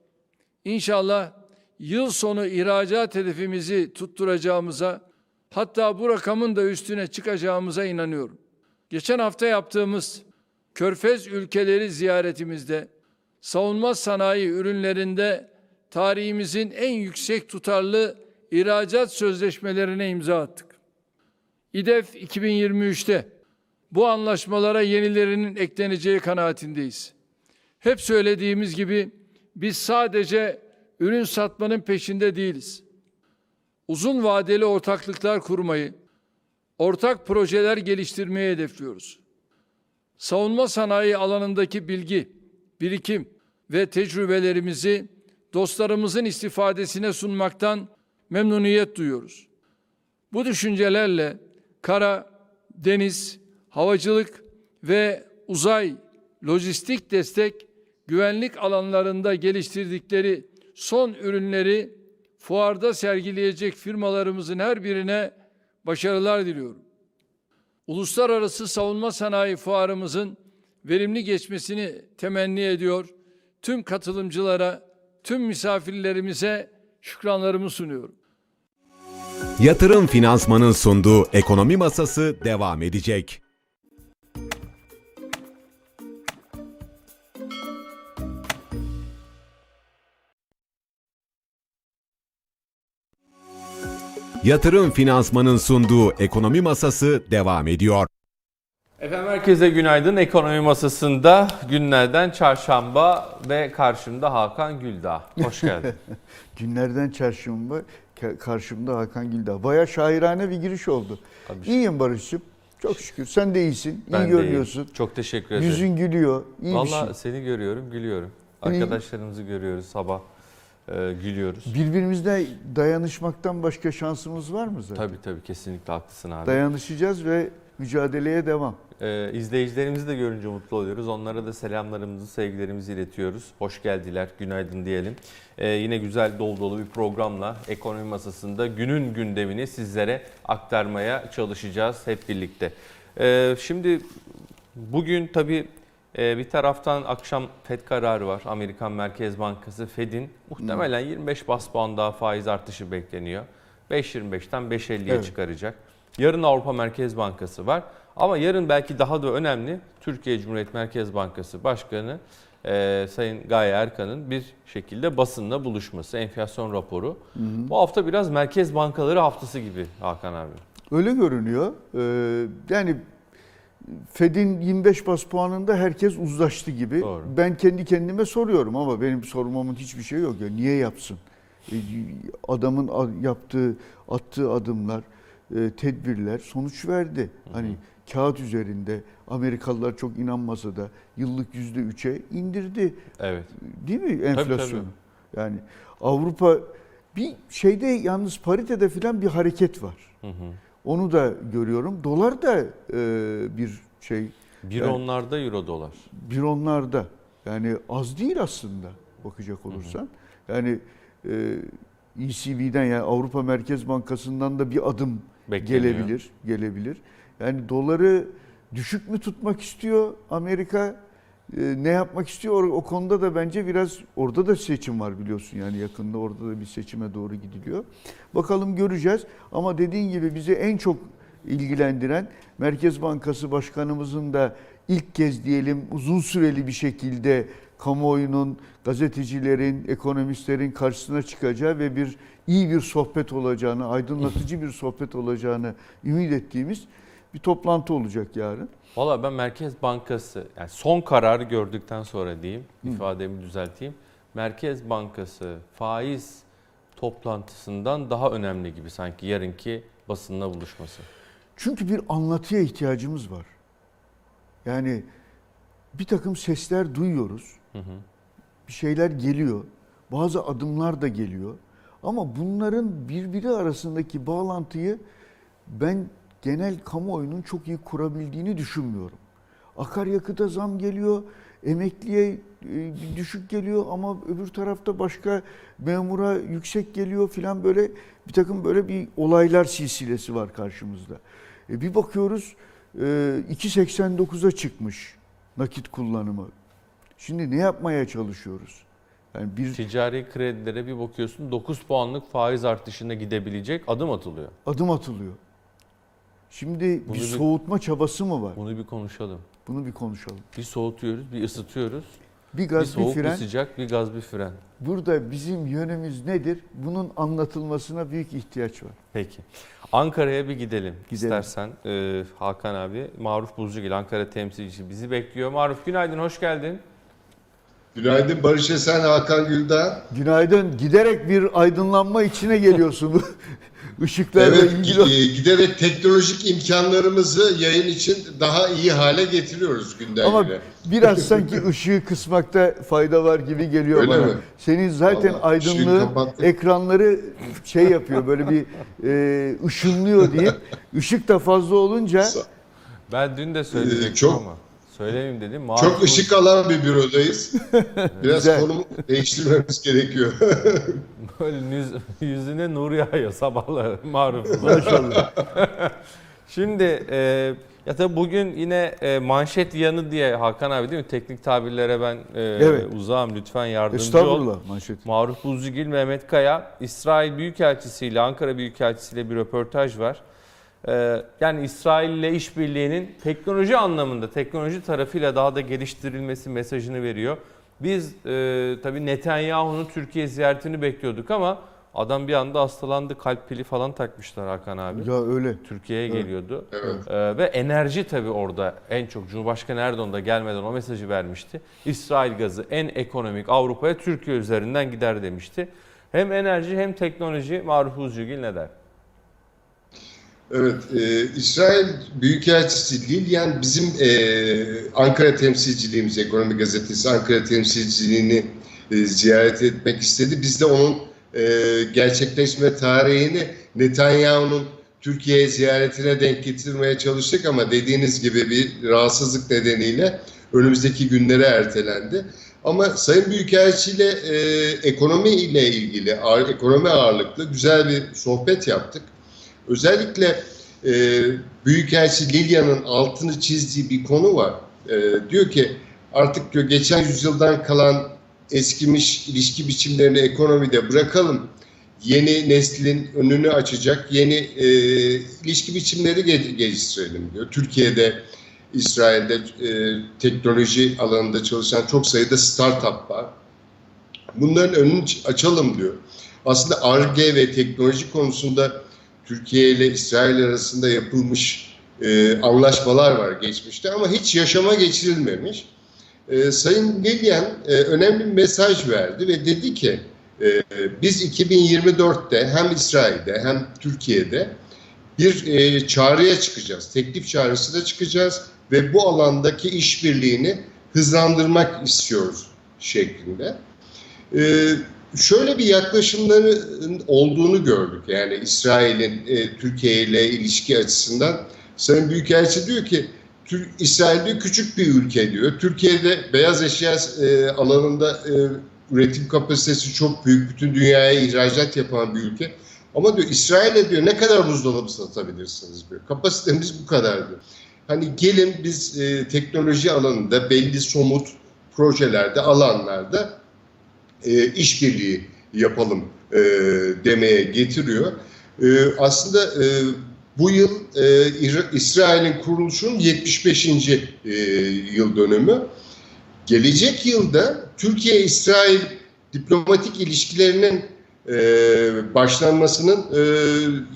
İnşallah yıl sonu ihracat hedefimizi tutturacağımıza, hatta bu rakamın da üstüne çıkacağımıza inanıyorum. Geçen hafta yaptığımız Körfez ülkeleri ziyaretimizde savunma sanayi ürünlerinde tarihimizin en yüksek tutarlı ihracat sözleşmelerine imza attık. İDEF 2023'te bu anlaşmalara yenilerinin ekleneceği kanaatindeyiz. Hep söylediğimiz gibi biz sadece ürün satmanın peşinde değiliz. Uzun vadeli ortaklıklar kurmayı, ortak projeler geliştirmeyi hedefliyoruz. Savunma sanayi alanındaki bilgi, birikim ve tecrübelerimizi dostlarımızın istifadesine sunmaktan memnuniyet duyuyoruz. Bu düşüncelerle kara, deniz, havacılık ve uzay, lojistik destek, güvenlik alanlarında geliştirdikleri son ürünleri fuarda sergileyecek firmalarımızın her birine başarılar diliyorum. Uluslararası Savunma Sanayi Fuarımızın verimli geçmesini temenni ediyor. Tüm katılımcılara, tüm misafirlerimize şükranlarımı sunuyorum. Yatırım Finansman'ın sunduğu Ekonomi Masası devam edecek. Yatırım Finansman'ın sunduğu Ekonomi Masası devam ediyor. Efendim herkese günaydın. Ekonomi masasında günlerden çarşamba ve karşımda Hakan Güldağ. Hoş geldin. Günlerden çarşamba ka- karşımda Hakan Güldağ. Baya şairane bir giriş oldu. Tabii. İyiyim Barış'cığım. Çok şükür. Sen de iyisin. Ben iyi de görünüyorsun. iyiyim. Çok teşekkür ederim. Yüzün gülüyor. İyi bir Valla şey. seni görüyorum, gülüyorum. Arkadaşlarımızı görüyoruz sabah. E, gülüyoruz. Birbirimizle dayanışmaktan başka şansımız var mı zaten? Tabii tabii kesinlikle haklısın abi. Dayanışacağız ve mücadeleye devam. Ee, izleyicilerimizi de görünce mutlu oluyoruz. Onlara da selamlarımızı, sevgilerimizi iletiyoruz. Hoş geldiler, günaydın diyelim. Ee, yine güzel dolu dolu bir programla ekonomi masasında günün gündemini sizlere aktarmaya çalışacağız hep birlikte. Ee, şimdi bugün tabii bir taraftan akşam FED kararı var. Amerikan Merkez Bankası FED'in muhtemelen 25 bas puan daha faiz artışı bekleniyor. 5.25'ten 5.50'ye Evet. çıkaracak. Yarın Avrupa Merkez Bankası var. Ama yarın belki daha da önemli Türkiye Cumhuriyet Merkez Bankası Başkanı e, Sayın Gaye Erkan'ın bir şekilde basınla buluşması, enflasyon raporu. Bu hafta biraz merkez bankaları haftası gibi Hakan abi. Öyle görünüyor. Ee, yani Fed'in 25 bas puanında herkes uzlaştı gibi. Doğru. Ben kendi kendime soruyorum ama benim sormamın hiçbir şey yok. Ya niye yapsın? E, Adamın yaptığı, attığı adımlar, e, tedbirler sonuç verdi. Hani kağıt üzerinde Amerikalılar çok inanmasa da yıllık yüzde üçe indirdi. Evet. Değil mi enflasyonu? tabii. Yani Avrupa bir şeyde yalnız paritede filan bir hareket var. Hı hı. Onu da görüyorum. Dolar da e, bir şey Bir Yani- onlarda euro dolar. bir onlarda. Yani az değil aslında bakacak olursan. Yani e, ECB'den yani Avrupa Merkez Bankası'ndan da bir adım Bekleniyor. gelebilir, gelebilir. Yani doları düşük mü tutmak istiyor Amerika? E, ne yapmak istiyor? O, konuda da bence biraz orada da seçim var biliyorsun yani yakında orada da bir seçime doğru gidiliyor. Bakalım göreceğiz ama dediğin gibi bizi en çok ilgilendiren Merkez Bankası Başkanımızın da ilk kez diyelim uzun süreli bir şekilde kamuoyunun, gazetecilerin, ekonomistlerin karşısına çıkacağı ve bir iyi bir sohbet olacağını, aydınlatıcı bir sohbet olacağını ümit ettiğimiz bir toplantı olacak yarın. Valla ben Merkez Bankası, yani son kararı gördükten sonra diyeyim, ifademi düzelteyim. Merkez Bankası faiz toplantısından daha önemli gibi sanki yarınki basınla buluşması. Çünkü bir anlatıya ihtiyacımız var. Yani bir takım sesler duyuyoruz. Hı hı. Bir şeyler geliyor. Bazı adımlar da geliyor. Ama bunların birbiri arasındaki bağlantıyı ben genel kamuoyunun çok iyi kurabildiğini düşünmüyorum. Akaryakıta zam geliyor, emekliye e, düşük geliyor ama öbür tarafta başka memura yüksek geliyor filan böyle bir takım böyle bir olaylar silsilesi var karşımızda. E bir bakıyoruz e, 2.89'a çıkmış nakit kullanımı. Şimdi ne yapmaya çalışıyoruz? Yani bir Ticari kredilere bir bakıyorsun 9 puanlık faiz artışına gidebilecek adım atılıyor. adım atılıyor. Şimdi Bunu bir bir- soğutma çabası mı var? Bunu bir konuşalım. Bunu bir konuşalım. Bir soğutuyoruz, bir ısıtıyoruz. Bir Bir gaz bir soğuk, bir fren. sıcak, bir gaz, bir fren. Burada bizim yönümüz nedir? Bunun anlatılmasına büyük ihtiyaç var. Peki. Ankara'ya bir gidelim, Gidelim. istersen. Ee, Hakan abi, Maruf Buzcugil Ankara temsilcisi bizi bekliyor. Maruf günaydın, hoş geldin. Günaydın Barış Esen, Hakan Güldağ. Günaydın. Giderek bir aydınlanma içine geliyorsun. Işıklarla Evet, ilgili. gi- giderek teknolojik imkanlarımızı yayın için daha iyi hale getiriyoruz günden Ama güne. biraz sanki ışığı kısmakta fayda var gibi geliyor Öyle bana. mi? Senin zaten Vallahi kapattım. ekranları şey yapıyor böyle bir e, ışınlıyor diye. Işık da fazla olunca Ben dün de söyleyecektim Ee, çok- ama söylemeyeyim dedim. Maruf Çok ışık alan bir bürodayız. Biraz Güzel. konum değiştirmemiz gerekiyor. Böyle yüz- yüzüne nur yağıyor sabahları Maruf. Maşallah. Şimdi e, ya tabii bugün yine e, manşet yanı diye Hakan abi değil mi? Teknik tabirlere ben e, Evet. uzağım lütfen yardımcı ol. estağfurullah manşet. Maruf Buzcugil, Mehmet Kaya, İsrail Büyükelçisi ile Ankara Büyükelçisi ile bir röportaj var. Ee, yani İsrail ile işbirliğinin teknoloji anlamında, teknoloji tarafıyla daha da geliştirilmesi mesajını veriyor. Biz e, tabii Netanyahu'nun Türkiye ziyaretini bekliyorduk ama Adam bir anda hastalandı. Kalp pili falan takmışlar Hakan abi. Ya öyle. Türkiye'ye geliyordu. Evet. Ee, ve enerji tabii orada en çok Cumhurbaşkanı Erdoğan da gelmeden o mesajı vermişti. İsrail gazı en ekonomik Avrupa'ya Türkiye üzerinden gider demişti. Hem enerji hem teknoloji Maruf Uzcugil ne der? Evet, e, İsrail Büyükelçisi Lilyan bizim e, Ankara temsilciliğimiz, Ekonomi Gazetesi Ankara temsilciliğini e, ziyaret etmek istedi. Biz de onun e, gerçekleşme tarihini Netanyahu'nun Türkiye ziyaretine denk getirmeye çalıştık ama dediğiniz gibi bir rahatsızlık nedeniyle önümüzdeki günlere ertelendi. Ama Sayın Büyükelçi ile e, ekonomi ile ilgili, ağır, ekonomi ağırlıklı güzel bir sohbet yaptık. Özellikle e, Büyükelçi Lilya'nın altını çizdiği bir konu var. E, diyor ki artık diyor geçen yüzyıldan kalan eskimiş ilişki biçimlerini ekonomide bırakalım. Yeni neslin önünü açacak yeni e, ilişki biçimleri ge- geliştirelim diyor. Türkiye'de, İsrail'de e, teknoloji alanında çalışan çok sayıda startup var. Bunların önünü açalım diyor. Aslında ARGE ve teknoloji konusunda Türkiye ile İsrail arasında yapılmış e, anlaşmalar var geçmişte ama hiç yaşama geçirilmemiş. E, Sayın Lilyan e, önemli bir mesaj verdi ve dedi ki e, biz 2024'te hem İsrail'de hem Türkiye'de bir e, çağrıya çıkacağız. Teklif çağrısına çıkacağız ve bu alandaki işbirliğini hızlandırmak istiyoruz şeklinde. E, şöyle bir yaklaşımların olduğunu gördük. Yani İsrail'in e, Türkiye ile ilişki açısından Sayın Büyükelçi diyor ki Tür- İsrail diyor küçük bir ülke diyor. Türkiye'de beyaz eşya e, alanında e, üretim kapasitesi çok büyük. Bütün dünyaya ihracat yapan bir ülke. Ama diyor İsrail'e diyor ne kadar buzdolabı satabilirsiniz diyor. Kapasitemiz bu kadar diyor. Hani gelin biz e, teknoloji alanında belli somut projelerde, alanlarda e, işbirliği yapalım e, demeye getiriyor. E, aslında e, bu yıl e, İsrail'in kuruluşunun 75. E, yıl dönümü. Gelecek yılda Türkiye-İsrail diplomatik ilişkilerinin e, başlanmasının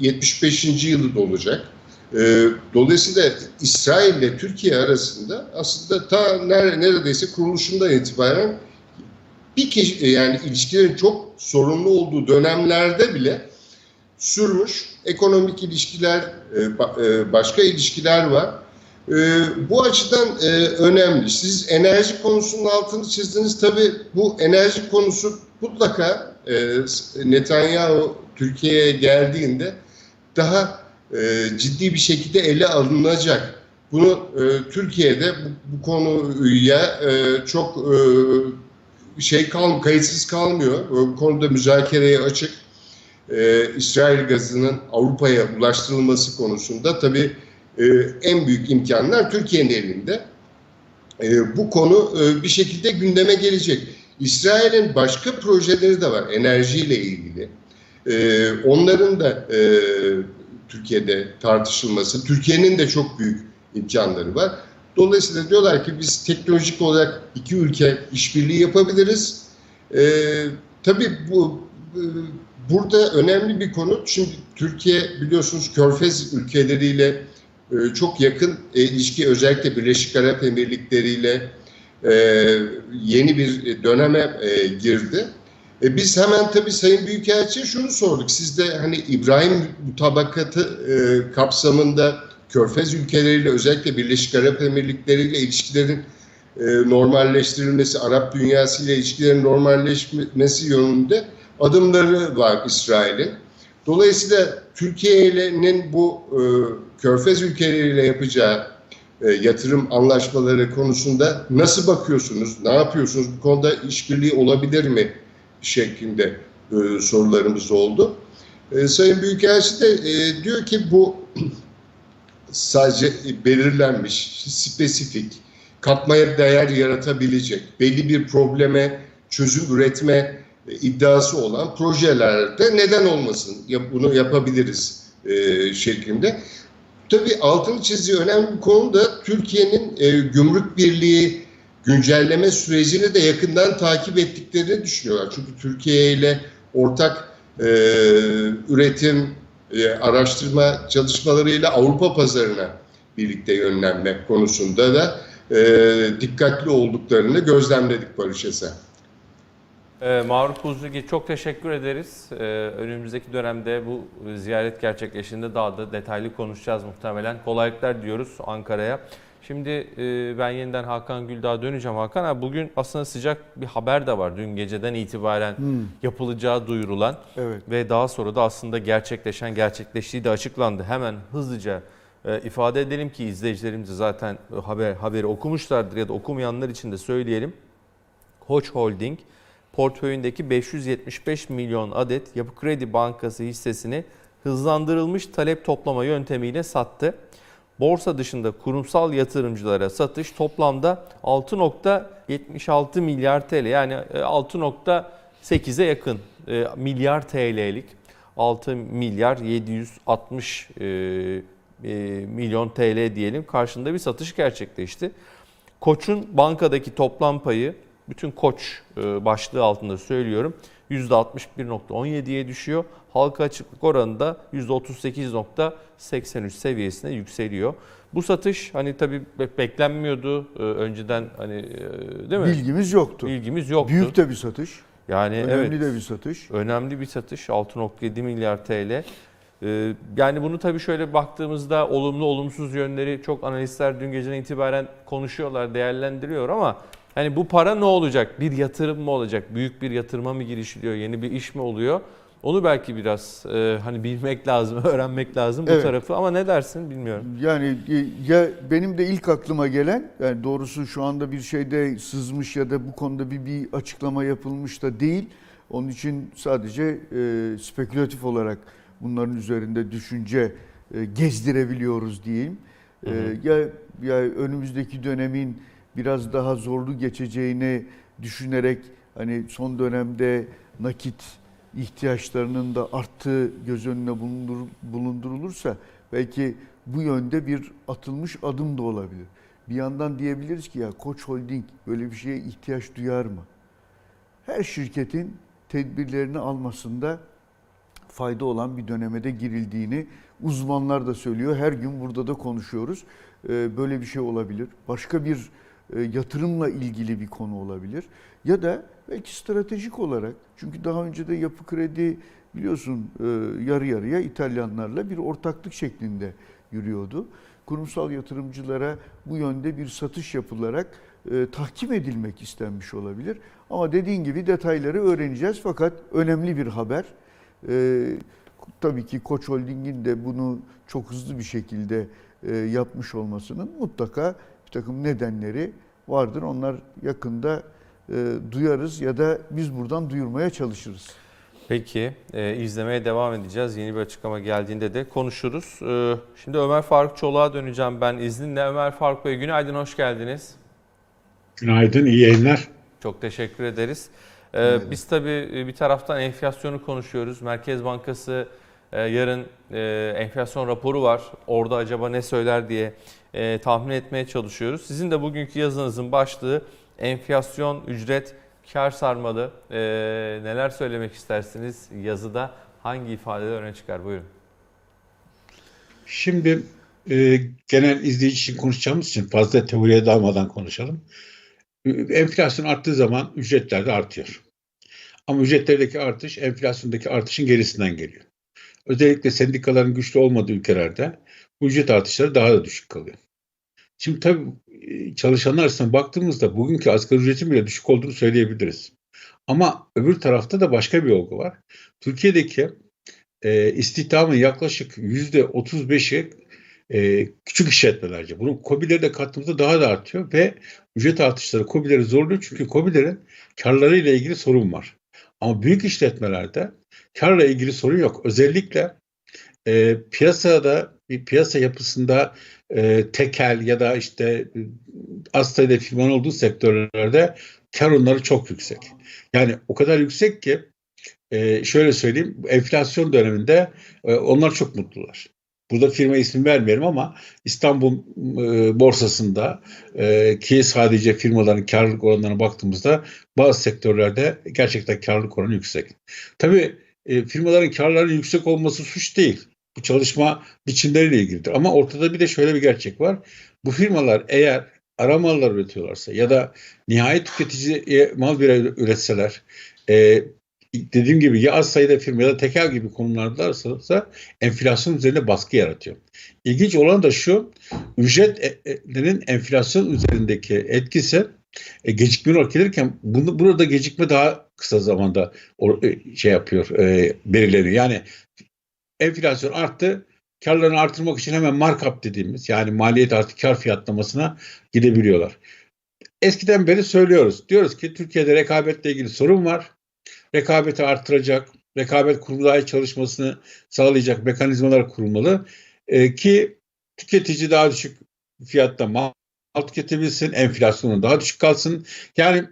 e, 75. yılı da olacak. E, dolayısıyla İsrail ile Türkiye arasında aslında ta ner- neredeyse kuruluşundan itibaren bir kişi, yani ilişkilerin çok sorunlu olduğu dönemlerde bile sürmüş ekonomik ilişkiler, e, e, başka ilişkiler var. E, Bu açıdan e, önemli. Siz enerji konusunun altını çizdiniz. Tabii bu enerji konusu mutlaka e, Netanyahu Türkiye'ye geldiğinde daha e, ciddi bir şekilde ele alınacak. Bunu e, Türkiye'de bu, bu konuya e, çok e, şey kal, kayıtsız kalmıyor. Bu konuda müzakereye açık. Ee, İsrail gazının Avrupa'ya ulaştırılması konusunda tabii e, en büyük imkanlar Türkiye'nin elinde. E, bu konu e, bir şekilde gündeme gelecek. İsrail'in başka projeleri de var enerjiyle ilgili. E, onların da e, Türkiye'de tartışılması, Türkiye'nin de çok büyük imkanları var. Dolayısıyla diyorlar ki biz teknolojik olarak iki ülke işbirliği yapabiliriz. E, tabii bu e, burada önemli bir konu. Şimdi Türkiye biliyorsunuz Körfez ülkeleriyle e, çok yakın e, ilişki özellikle Birleşik Arap Emirlikleri ile e, yeni bir döneme e, girdi. E, biz hemen tabii Sayın Büyükelçi'ye şunu sorduk. Siz de hani İbrahim mutabakatı e, kapsamında Körfez ülkeleriyle özellikle Birleşik Arap Emirlikleri ile ilişkilerin e, normalleştirilmesi, Arap dünyası ile ilişkilerin normalleşmesi yönünde adımları var İsrail'in. Dolayısıyla Türkiye'nin bu e, Körfez ülkeleriyle yapacağı e, yatırım anlaşmaları konusunda nasıl bakıyorsunuz, ne yapıyorsunuz, bu konuda işbirliği olabilir mi şeklinde e, sorularımız oldu. E, Sayın Büyükelçi de e, diyor ki bu sadece belirlenmiş, spesifik, katmaya değer yaratabilecek, belli bir probleme çözüm üretme iddiası olan projelerde neden olmasın, bunu yapabiliriz e, şeklinde. Tabii altını çizdiği önemli bir konu da Türkiye'nin e, gümrük birliği güncelleme sürecini de yakından takip ettiklerini düşünüyorlar. Çünkü Türkiye ile ortak e, üretim, e, araştırma çalışmalarıyla Avrupa pazarına birlikte yönlenme konusunda da e, dikkatli olduklarını gözlemledik Barış Esen. Ee, Maruf Buzlugi çok teşekkür ederiz. Ee, önümüzdeki dönemde bu ziyaret gerçekleştiğinde daha da detaylı konuşacağız muhtemelen. Kolaylıklar diyoruz Ankara'ya. Şimdi e, ben yeniden Hakan Güldağ'a döneceğim. Hakan abi bugün aslında sıcak bir haber de var. Dün geceden itibaren yapılacağı duyurulan Evet. ve daha sonra da aslında gerçekleşen, gerçekleştiği de açıklandı. Hemen hızlıca e, ifade edelim ki izleyicilerimiz zaten haber haberi okumuşlardır ya da okumayanlar için de söyleyelim. Koç Holding portföyündeki 575 milyon adet Yapı Kredi Bankası hissesini hızlandırılmış talep toplama yöntemiyle sattı. Borsa dışında kurumsal yatırımcılara satış toplamda 6.76 milyar TL yani e, 6.8'e yakın e, milyar TL'lik 6 milyar 760 e, e, milyon TL diyelim karşında bir satış gerçekleşti. Koç'un bankadaki toplam payı bütün Koç başlığı altında söylüyorum %61.17'ye düşüyor. Halka açıklık oranı da %38.83 seviyesine yükseliyor. Bu satış hani tabii be- beklenmiyordu. E, Önceden hani e, değil mi? Bilgimiz yoktu. Bilgimiz yoktu. Büyük de bir satış. yani Önemli evet. de bir satış. Önemli bir satış 6.7 milyar TL. Ee, Yani bunu tabii şöyle baktığımızda olumlu olumsuz yönleri çok analistler dün geceden itibaren konuşuyorlar, değerlendiriyor ama hani bu para ne olacak? Bir yatırım mı olacak? Büyük bir yatırıma mı girişiliyor? Yeni bir iş mi oluyor? Onu belki biraz e, hani bilmek lazım, öğrenmek lazım bu Evet. tarafı ama ne dersin bilmiyorum. Yani e, ya benim de ilk aklıma gelen yani doğrusu şu anda bir şeyde sızmış ya da bu konuda bir, bir açıklama yapılmış da değil. Onun için sadece e, spekülatif olarak bunların üzerinde düşünce e, gezdirebiliyoruz diyeyim. E, ya ya önümüzdeki dönemin biraz daha zorlu geçeceğini düşünerek hani son dönemde nakit ihtiyaçlarının da arttığı göz önüne bulundur- bulundurulursa belki bu yönde bir atılmış adım da olabilir. Bir yandan diyebiliriz ki ya Koç Holding böyle bir şeye ihtiyaç duyar mı? Her şirketin tedbirlerini almasında fayda olan bir dönemede girildiğini uzmanlar da söylüyor. Her gün burada da konuşuyoruz. Ee, Böyle bir şey olabilir. Başka bir e, yatırımla ilgili bir konu olabilir. Ya da belki stratejik olarak çünkü daha önce de yapı kredi biliyorsun e, yarı yarıya İtalyanlarla bir ortaklık şeklinde yürüyordu. Kurumsal yatırımcılara bu yönde bir satış yapılarak e, tahkim edilmek istenmiş olabilir. Ama dediğin gibi detayları öğreneceğiz fakat önemli bir haber. Ee, tabii ki Koç Holding'in de bunu çok hızlı bir şekilde e, yapmış olmasının mutlaka bir takım nedenleri vardır. Onlar yakında e, duyarız ya da biz buradan duyurmaya çalışırız. Peki e, izlemeye devam edeceğiz. Yeni bir açıklama geldiğinde de konuşuruz. E, şimdi Ömer Faruk Çolak'a döneceğim ben izninle. Ömer Faruk Bey günaydın, hoş geldiniz. Günaydın, iyi yayınlar. Çok teşekkür ederiz. Ee, biz tabii e, bir taraftan enflasyonu konuşuyoruz. Merkez Bankası e, yarın e, enflasyon raporu var. Orada acaba ne söyler diye e, tahmin etmeye çalışıyoruz. Sizin de bugünkü yazınızın başlığı enflasyon, ücret, kar sarmalı. E, neler söylemek istersiniz yazıda? Hangi ifadeler öne çıkar? Buyurun. Şimdi e, genel izleyici için konuşacağımız için fazla teoriye dalmadan konuşalım. Enflasyon arttığı zaman ücretler de artıyor. Ama ücretlerdeki artış enflasyondaki artışın gerisinden geliyor. Özellikle sendikaların güçlü olmadığı ülkelerde bu ücret artışları daha da düşük kalıyor. Şimdi tabii çalışanlar açısından baktığımızda bugünkü asgari ücretin bile düşük olduğunu söyleyebiliriz. Ama öbür tarafta da başka bir olgu var. Türkiye'deki e, istihdamın yaklaşık yüzde 35'i e, küçük işletmelerce. Bunu KOBİ'lere de kattığımızda daha da artıyor ve ücret artışları KOBİ'leri zorluyor çünkü KOBİ'lerin karlarıyla ilgili sorun var. Ama büyük işletmelerde karla ilgili sorun yok. Özellikle e, piyasada bir piyasa yapısında e, tekel ya da işte az sayıda firmanın olduğu sektörlerde kar onları çok yüksek. Yani o kadar yüksek ki e, şöyle söyleyeyim enflasyon döneminde e, onlar çok mutlular. Burada firma ismi vermeyelim ama İstanbul e, borsasında e, ki sadece firmaların karlılık oranlarına baktığımızda bazı sektörlerde gerçekten karlılık oranı yüksek. Tabii e, firmaların karlarının yüksek olması suç değil. Bu çalışma biçimleriyle ilgilidir. Ama ortada bir de şöyle bir gerçek var. Bu firmalar eğer ara mallar üretiyorlarsa ya da nihai tüketiciye mal bir üretseler e, dediğim gibi ya az sayıda firma ya da tekel gibi konumlardalarsa enflasyon üzerine baskı yaratıyor. İlginç olan da şu ücretlerin enflasyon üzerindeki etkisi e, gecikme olarak gelirken bunu, burada gecikme daha kısa zamanda o, e, şey yapıyor e, belirleniyor. Yani enflasyon arttı karlarını artırmak için hemen markup dediğimiz yani maliyet artı kar fiyatlamasına gidebiliyorlar. Eskiden beri söylüyoruz. Diyoruz ki Türkiye'de rekabetle ilgili sorun var. Rekabeti arttıracak, rekabet kurumları çalışmasını sağlayacak mekanizmalar kurulmalı. Ee, ki tüketici daha düşük fiyatta mal tüketebilsin, enflasyonun daha düşük kalsın. Yani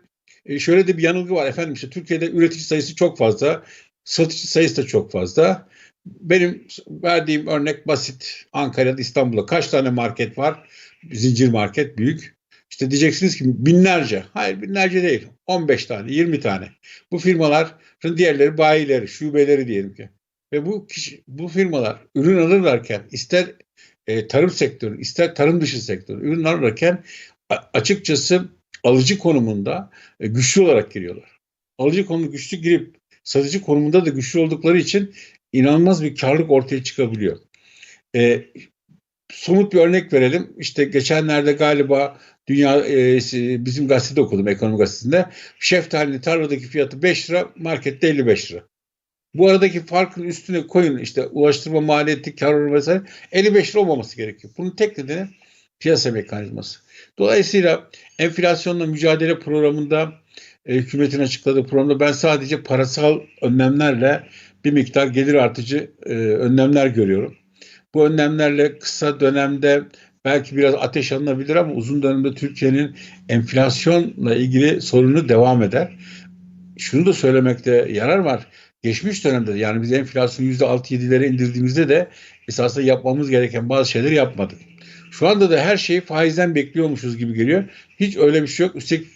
e, şöyle de bir yanılgı var efendim işte Türkiye'de üretici sayısı çok fazla, satıcı sayısı da çok fazla. Benim verdiğim örnek basit. Ankara'da İstanbul'da kaç tane market var? Zincir market büyük. İşte diyeceksiniz ki binlerce. Hayır binlerce değil. 15 tane, 20 tane. Bu firmaların diğerleri bayileri, şubeleri diyelim ki. Ve bu kişi, bu firmalar ürün alırlarken ister e, tarım sektörü, ister tarım dışı sektörü ürün alırken açıkçası alıcı konumunda e, güçlü olarak giriyorlar. Alıcı konumu güçlü girip satıcı konumunda da güçlü oldukları için inanılmaz bir karlılık ortaya çıkabiliyor. E, somut bir örnek verelim. İşte geçenlerde galiba dünya e, bizim gazetede okudum ekonomi gazetesinde. Şeftalinin tarladaki fiyatı 5 lira, markette 55 lira. Bu aradaki farkın üstüne koyun işte ulaştırma maliyeti, kar oranı vesaire 55 lira olmaması gerekiyor. Bunun tek nedeni piyasa mekanizması. Dolayısıyla enflasyonla mücadele programında e, hükümetin açıkladığı programda ben sadece parasal önlemlerle bir miktar gelir artıcı e, önlemler görüyorum. Bu önlemlerle kısa dönemde belki biraz ateş alınabilir ama uzun dönemde Türkiye'nin enflasyonla ilgili sorunu devam eder. Şunu da söylemekte yarar var. Geçmiş dönemde yani biz enflasyonu %6-7'lere indirdiğimizde de esasında yapmamız gereken bazı şeyleri yapmadık. Şu anda da her şeyi faizden bekliyormuşuz gibi geliyor. Hiç öyle bir şey yok. Üstelik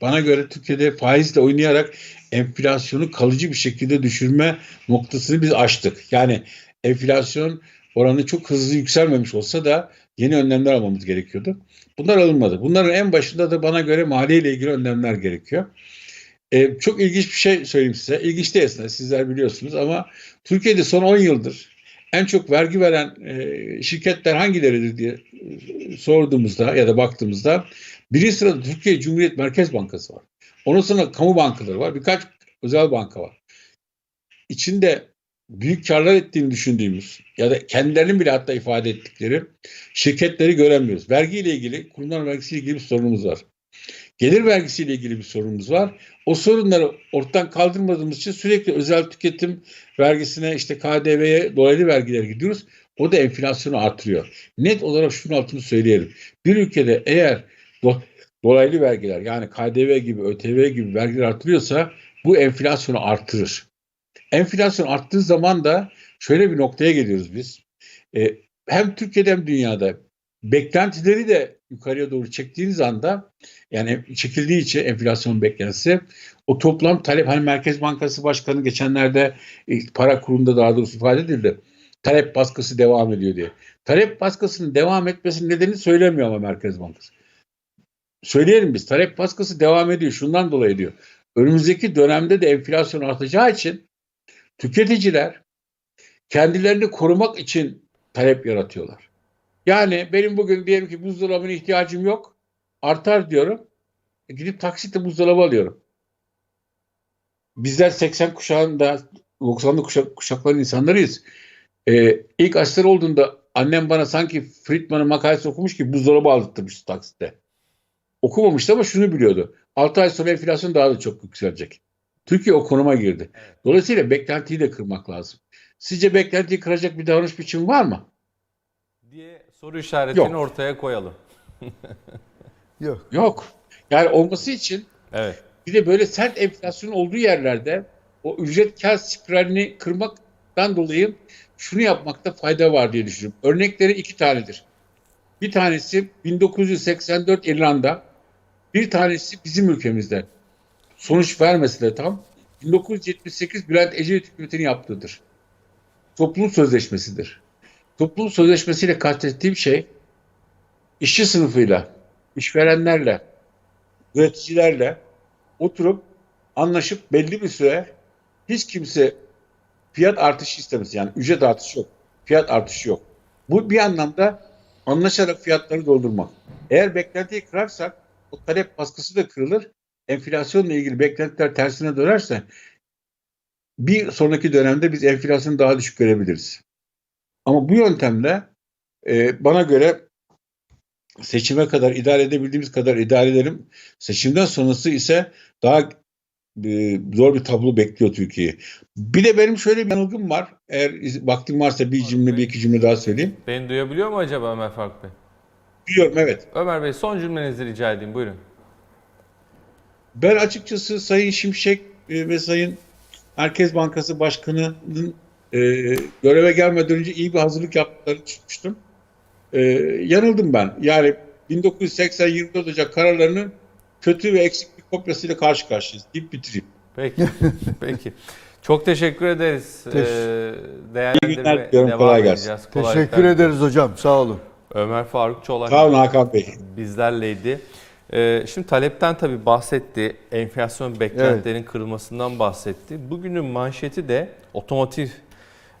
bana göre Türkiye'de faizle oynayarak enflasyonu kalıcı bir şekilde düşürme noktasını biz aştık. Yani enflasyon oranı çok hızlı yükselmemiş olsa da yeni önlemler almamız gerekiyordu. Bunlar alınmadı. Bunların en başında da bana göre maliye ilgili önlemler gerekiyor. Ee, çok ilginç bir şey söyleyeyim size. İlginç değil aslında sizler biliyorsunuz ama Türkiye'de son 10 yıldır en çok vergi veren e, şirketler hangileridir diye sorduğumuzda ya da baktığımızda birinci sırada Türkiye Cumhuriyet Merkez Bankası var. Ondan sonra kamu bankaları var. Birkaç özel banka var. İçinde büyük karlar ettiğini düşündüğümüz ya da kendilerinin bile hatta ifade ettikleri şirketleri göremiyoruz. Vergiyle ilgili, kurumlar vergisiyle ilgili bir sorunumuz var. Gelir vergisiyle ilgili bir sorunumuz var. O sorunları ortadan kaldırmadığımız için sürekli özel tüketim vergisine işte KDV'ye dolaylı vergiler gidiyoruz. O da enflasyonu artırıyor. Net olarak şunun altını söyleyelim. Bir ülkede eğer dolaylı vergiler yani KDV gibi ÖTV gibi vergiler artırıyorsa bu enflasyonu artırır. Enflasyon arttığı zaman da şöyle bir noktaya geliyoruz biz. Ee, hem Türkiye'de hem dünyada beklentileri de yukarıya doğru çektiğiniz anda yani çekildiği için enflasyon beklentisi o toplam talep hani Merkez Bankası Başkanı geçenlerde e, para kurunda daha doğrusu ifade edildi. Talep baskısı devam ediyor diye. Talep baskısının devam etmesinin nedenini söylemiyor ama Merkez Bankası. Söyleyelim biz talep baskısı devam ediyor şundan dolayı diyor. Önümüzdeki dönemde de enflasyon artacağı için tüketiciler kendilerini korumak için talep yaratıyorlar. Yani benim bugün diyelim ki buzdolabına ihtiyacım yok. Artar diyorum. E gidip taksitle buzdolabı alıyorum. Bizler 80 kuşağında 90'lı kuşak, kuşakların insanlarıyız. Ee, ilk aşılar olduğunda annem bana sanki Friedman'ın makalesi okumuş ki buzdolabı aldırtmıştı taksitte. Okumamıştı ama şunu biliyordu. 6 ay sonra enflasyon daha da çok yükselecek. Türkiye o konuma girdi. Dolayısıyla beklentiyi de kırmak lazım. Sizce beklentiyi kıracak bir davranış biçimi var mı? Diye soru işaretini Yok. ortaya koyalım. Yok. Yok. Yani olması için Evet. bir de böyle sert enflasyon olduğu yerlerde o ücret kar spiralini kırmaktan dolayı şunu yapmakta fayda var diye düşünüyorum. Örnekleri iki tanedir. Bir tanesi 1984 İrlanda, bir tanesi bizim ülkemizde. Sonuç vermesi de tam 1978 Bülent Ecevit hükümetinin yaptığıdır. Toplum sözleşmesidir. Toplum sözleşmesiyle kastettiğim şey işçi sınıfıyla, işverenlerle, üreticilerle oturup anlaşıp belli bir süre hiç kimse fiyat artışı istemez. Yani ücret artışı yok. Fiyat artışı yok. Bu bir anlamda anlaşarak fiyatları doldurmak. Eğer beklentiyi kırarsak o talep baskısı da kırılır. Enflasyonla ilgili beklentiler tersine dönerse bir sonraki dönemde biz enflasyonu daha düşük görebiliriz. Ama bu yöntemle e, bana göre seçime kadar idare edebildiğimiz kadar idare edelim. Seçimden sonrası ise daha e, zor bir tablo bekliyor Türkiye'yi. Bir de benim şöyle bir yanılgım var. Eğer vaktim varsa bir cümle bir iki cümle daha söyleyeyim. Beni duyabiliyor mu acaba Ömer Bey? Biliyorum evet. Ömer Bey son cümlenizi rica edeyim buyurun. Ben açıkçası Sayın Şimşek e, ve Sayın Merkez Bankası Başkanı'nın e, göreve gelmeden önce iyi bir hazırlık yaptıklarını düşünmüştüm. E, yanıldım ben. Yani 1980 24 Ocak kararlarının kötü ve eksik bir kopyasıyla karşı karşıyayız deyip bitireyim. Peki. Peki. Çok teşekkür ederiz. Teş- Ee, İyi değerlendirmeye günler diliyorum, devam kolay gelsin. edeceğiz. Teşekkür Kolaylıklar. ederiz hocam. Sağ olun. Ömer Faruk Çolak Sağ olun Hakan Bey. bizlerleydi. Ee, şimdi talepten tabii bahsetti. Enflasyon beklentilerin kırılmasından bahsetti. Bugünün manşeti de otomotiv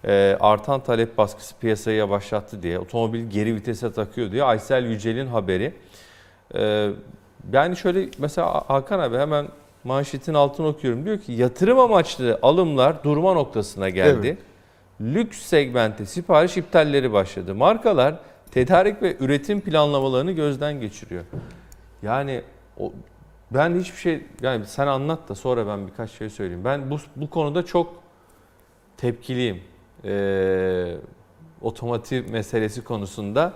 e, artan talep baskısı piyasayı yavaşlattı diye. Otomobil geri vitese takıyor diye. Aysel Yücel'in haberi. Ee, yani şöyle mesela Hakan abi hemen manşetin altını okuyorum. Diyor ki yatırım amaçlı alımlar durma noktasına geldi. Evet. Lüks segmente sipariş iptalleri başladı. Markalar tedarik ve üretim planlamalarını gözden geçiriyor. Yani o, ben hiçbir şey yani sen anlat da sonra ben birkaç şey söyleyeyim. Ben bu bu konuda çok tepkiliyim. Ee, otomotiv meselesi konusunda.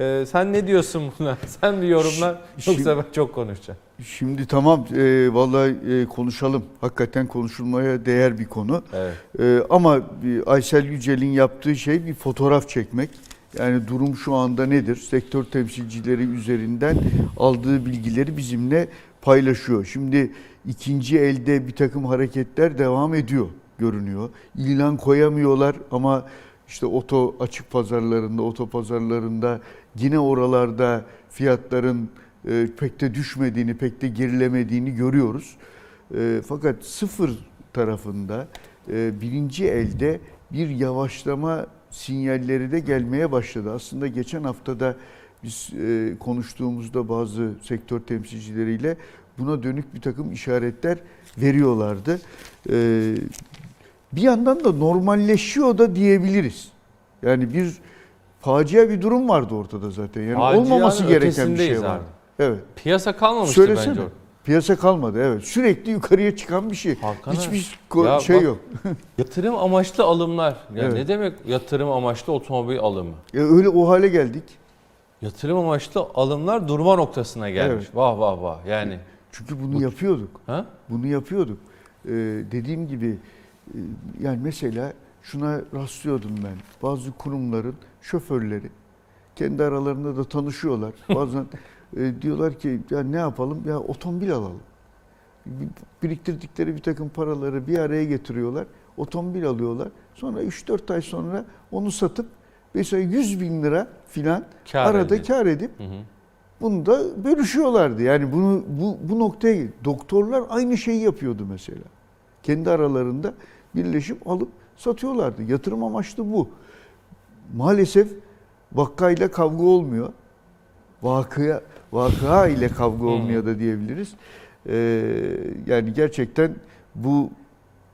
Ee, sen ne diyorsun buna? Sen bir yorumlar Şimdi- yoksa ben çok konuşacağım. Şimdi tamam e, vallahi e, konuşalım. Hakikaten konuşulmaya değer bir konu. Evet. E, ama Aysel Yücel'in yaptığı şey bir fotoğraf çekmek. Yani durum şu anda nedir? Sektör temsilcileri üzerinden aldığı bilgileri bizimle paylaşıyor. Şimdi ikinci elde bir takım hareketler devam ediyor görünüyor. İlan koyamıyorlar ama işte oto açık pazarlarında, oto pazarlarında yine oralarda fiyatların e, pek de düşmediğini, pek de gerilemediğini görüyoruz. E, fakat sıfır tarafında e, birinci elde bir yavaşlama sinyalleri de gelmeye başladı. Aslında geçen haftada biz e, konuştuğumuzda bazı sektör temsilcileriyle buna dönük bir takım işaretler veriyorlardı. E, bir yandan da normalleşiyor da diyebiliriz. Yani bir facia bir durum vardı ortada zaten. Yani Facianın olmaması gereken bir şey ötesindeyiz var. abi. Evet. Piyasa kalmamıştı Söylesene. bence. orada. Piyasa kalmadı evet. Sürekli yukarıya çıkan bir şey. Hakan Hiçbir Ya şey bak- yok. Yatırım amaçlı alımlar. Ya Evet. ne demek yatırım amaçlı otomobil alımı? Ya öyle o hale geldik. Yatırım amaçlı alımlar durma noktasına gelmiş. Evet. Vah vah vah. Yani Çünkü bunu yapıyorduk. ha? Bunu yapıyorduk. Ee, dediğim gibi e, yani mesela şuna rastlıyordum ben. Bazı kurumların şoförleri kendi aralarında da tanışıyorlar. Bazen e, diyorlar ki ya ne yapalım? Ya otomobil alalım. Biriktirdikleri bir takım paraları bir araya getiriyorlar. Otomobil alıyorlar. Sonra 3-4 ay sonra onu satıp mesela 100 bin lira filan arada elde. kar edip Hı hı. bunu da bölüşüyorlardı. Yani bunu bu, bu noktaya doktorlar aynı şeyi yapıyordu mesela. Kendi aralarında birleşip alıp satıyorlardı. Yatırım amaçlı bu. Maalesef vakayla kavga olmuyor. Vakıya, vaka ile kavga olmuyor da diyebiliriz. Ee, yani gerçekten bu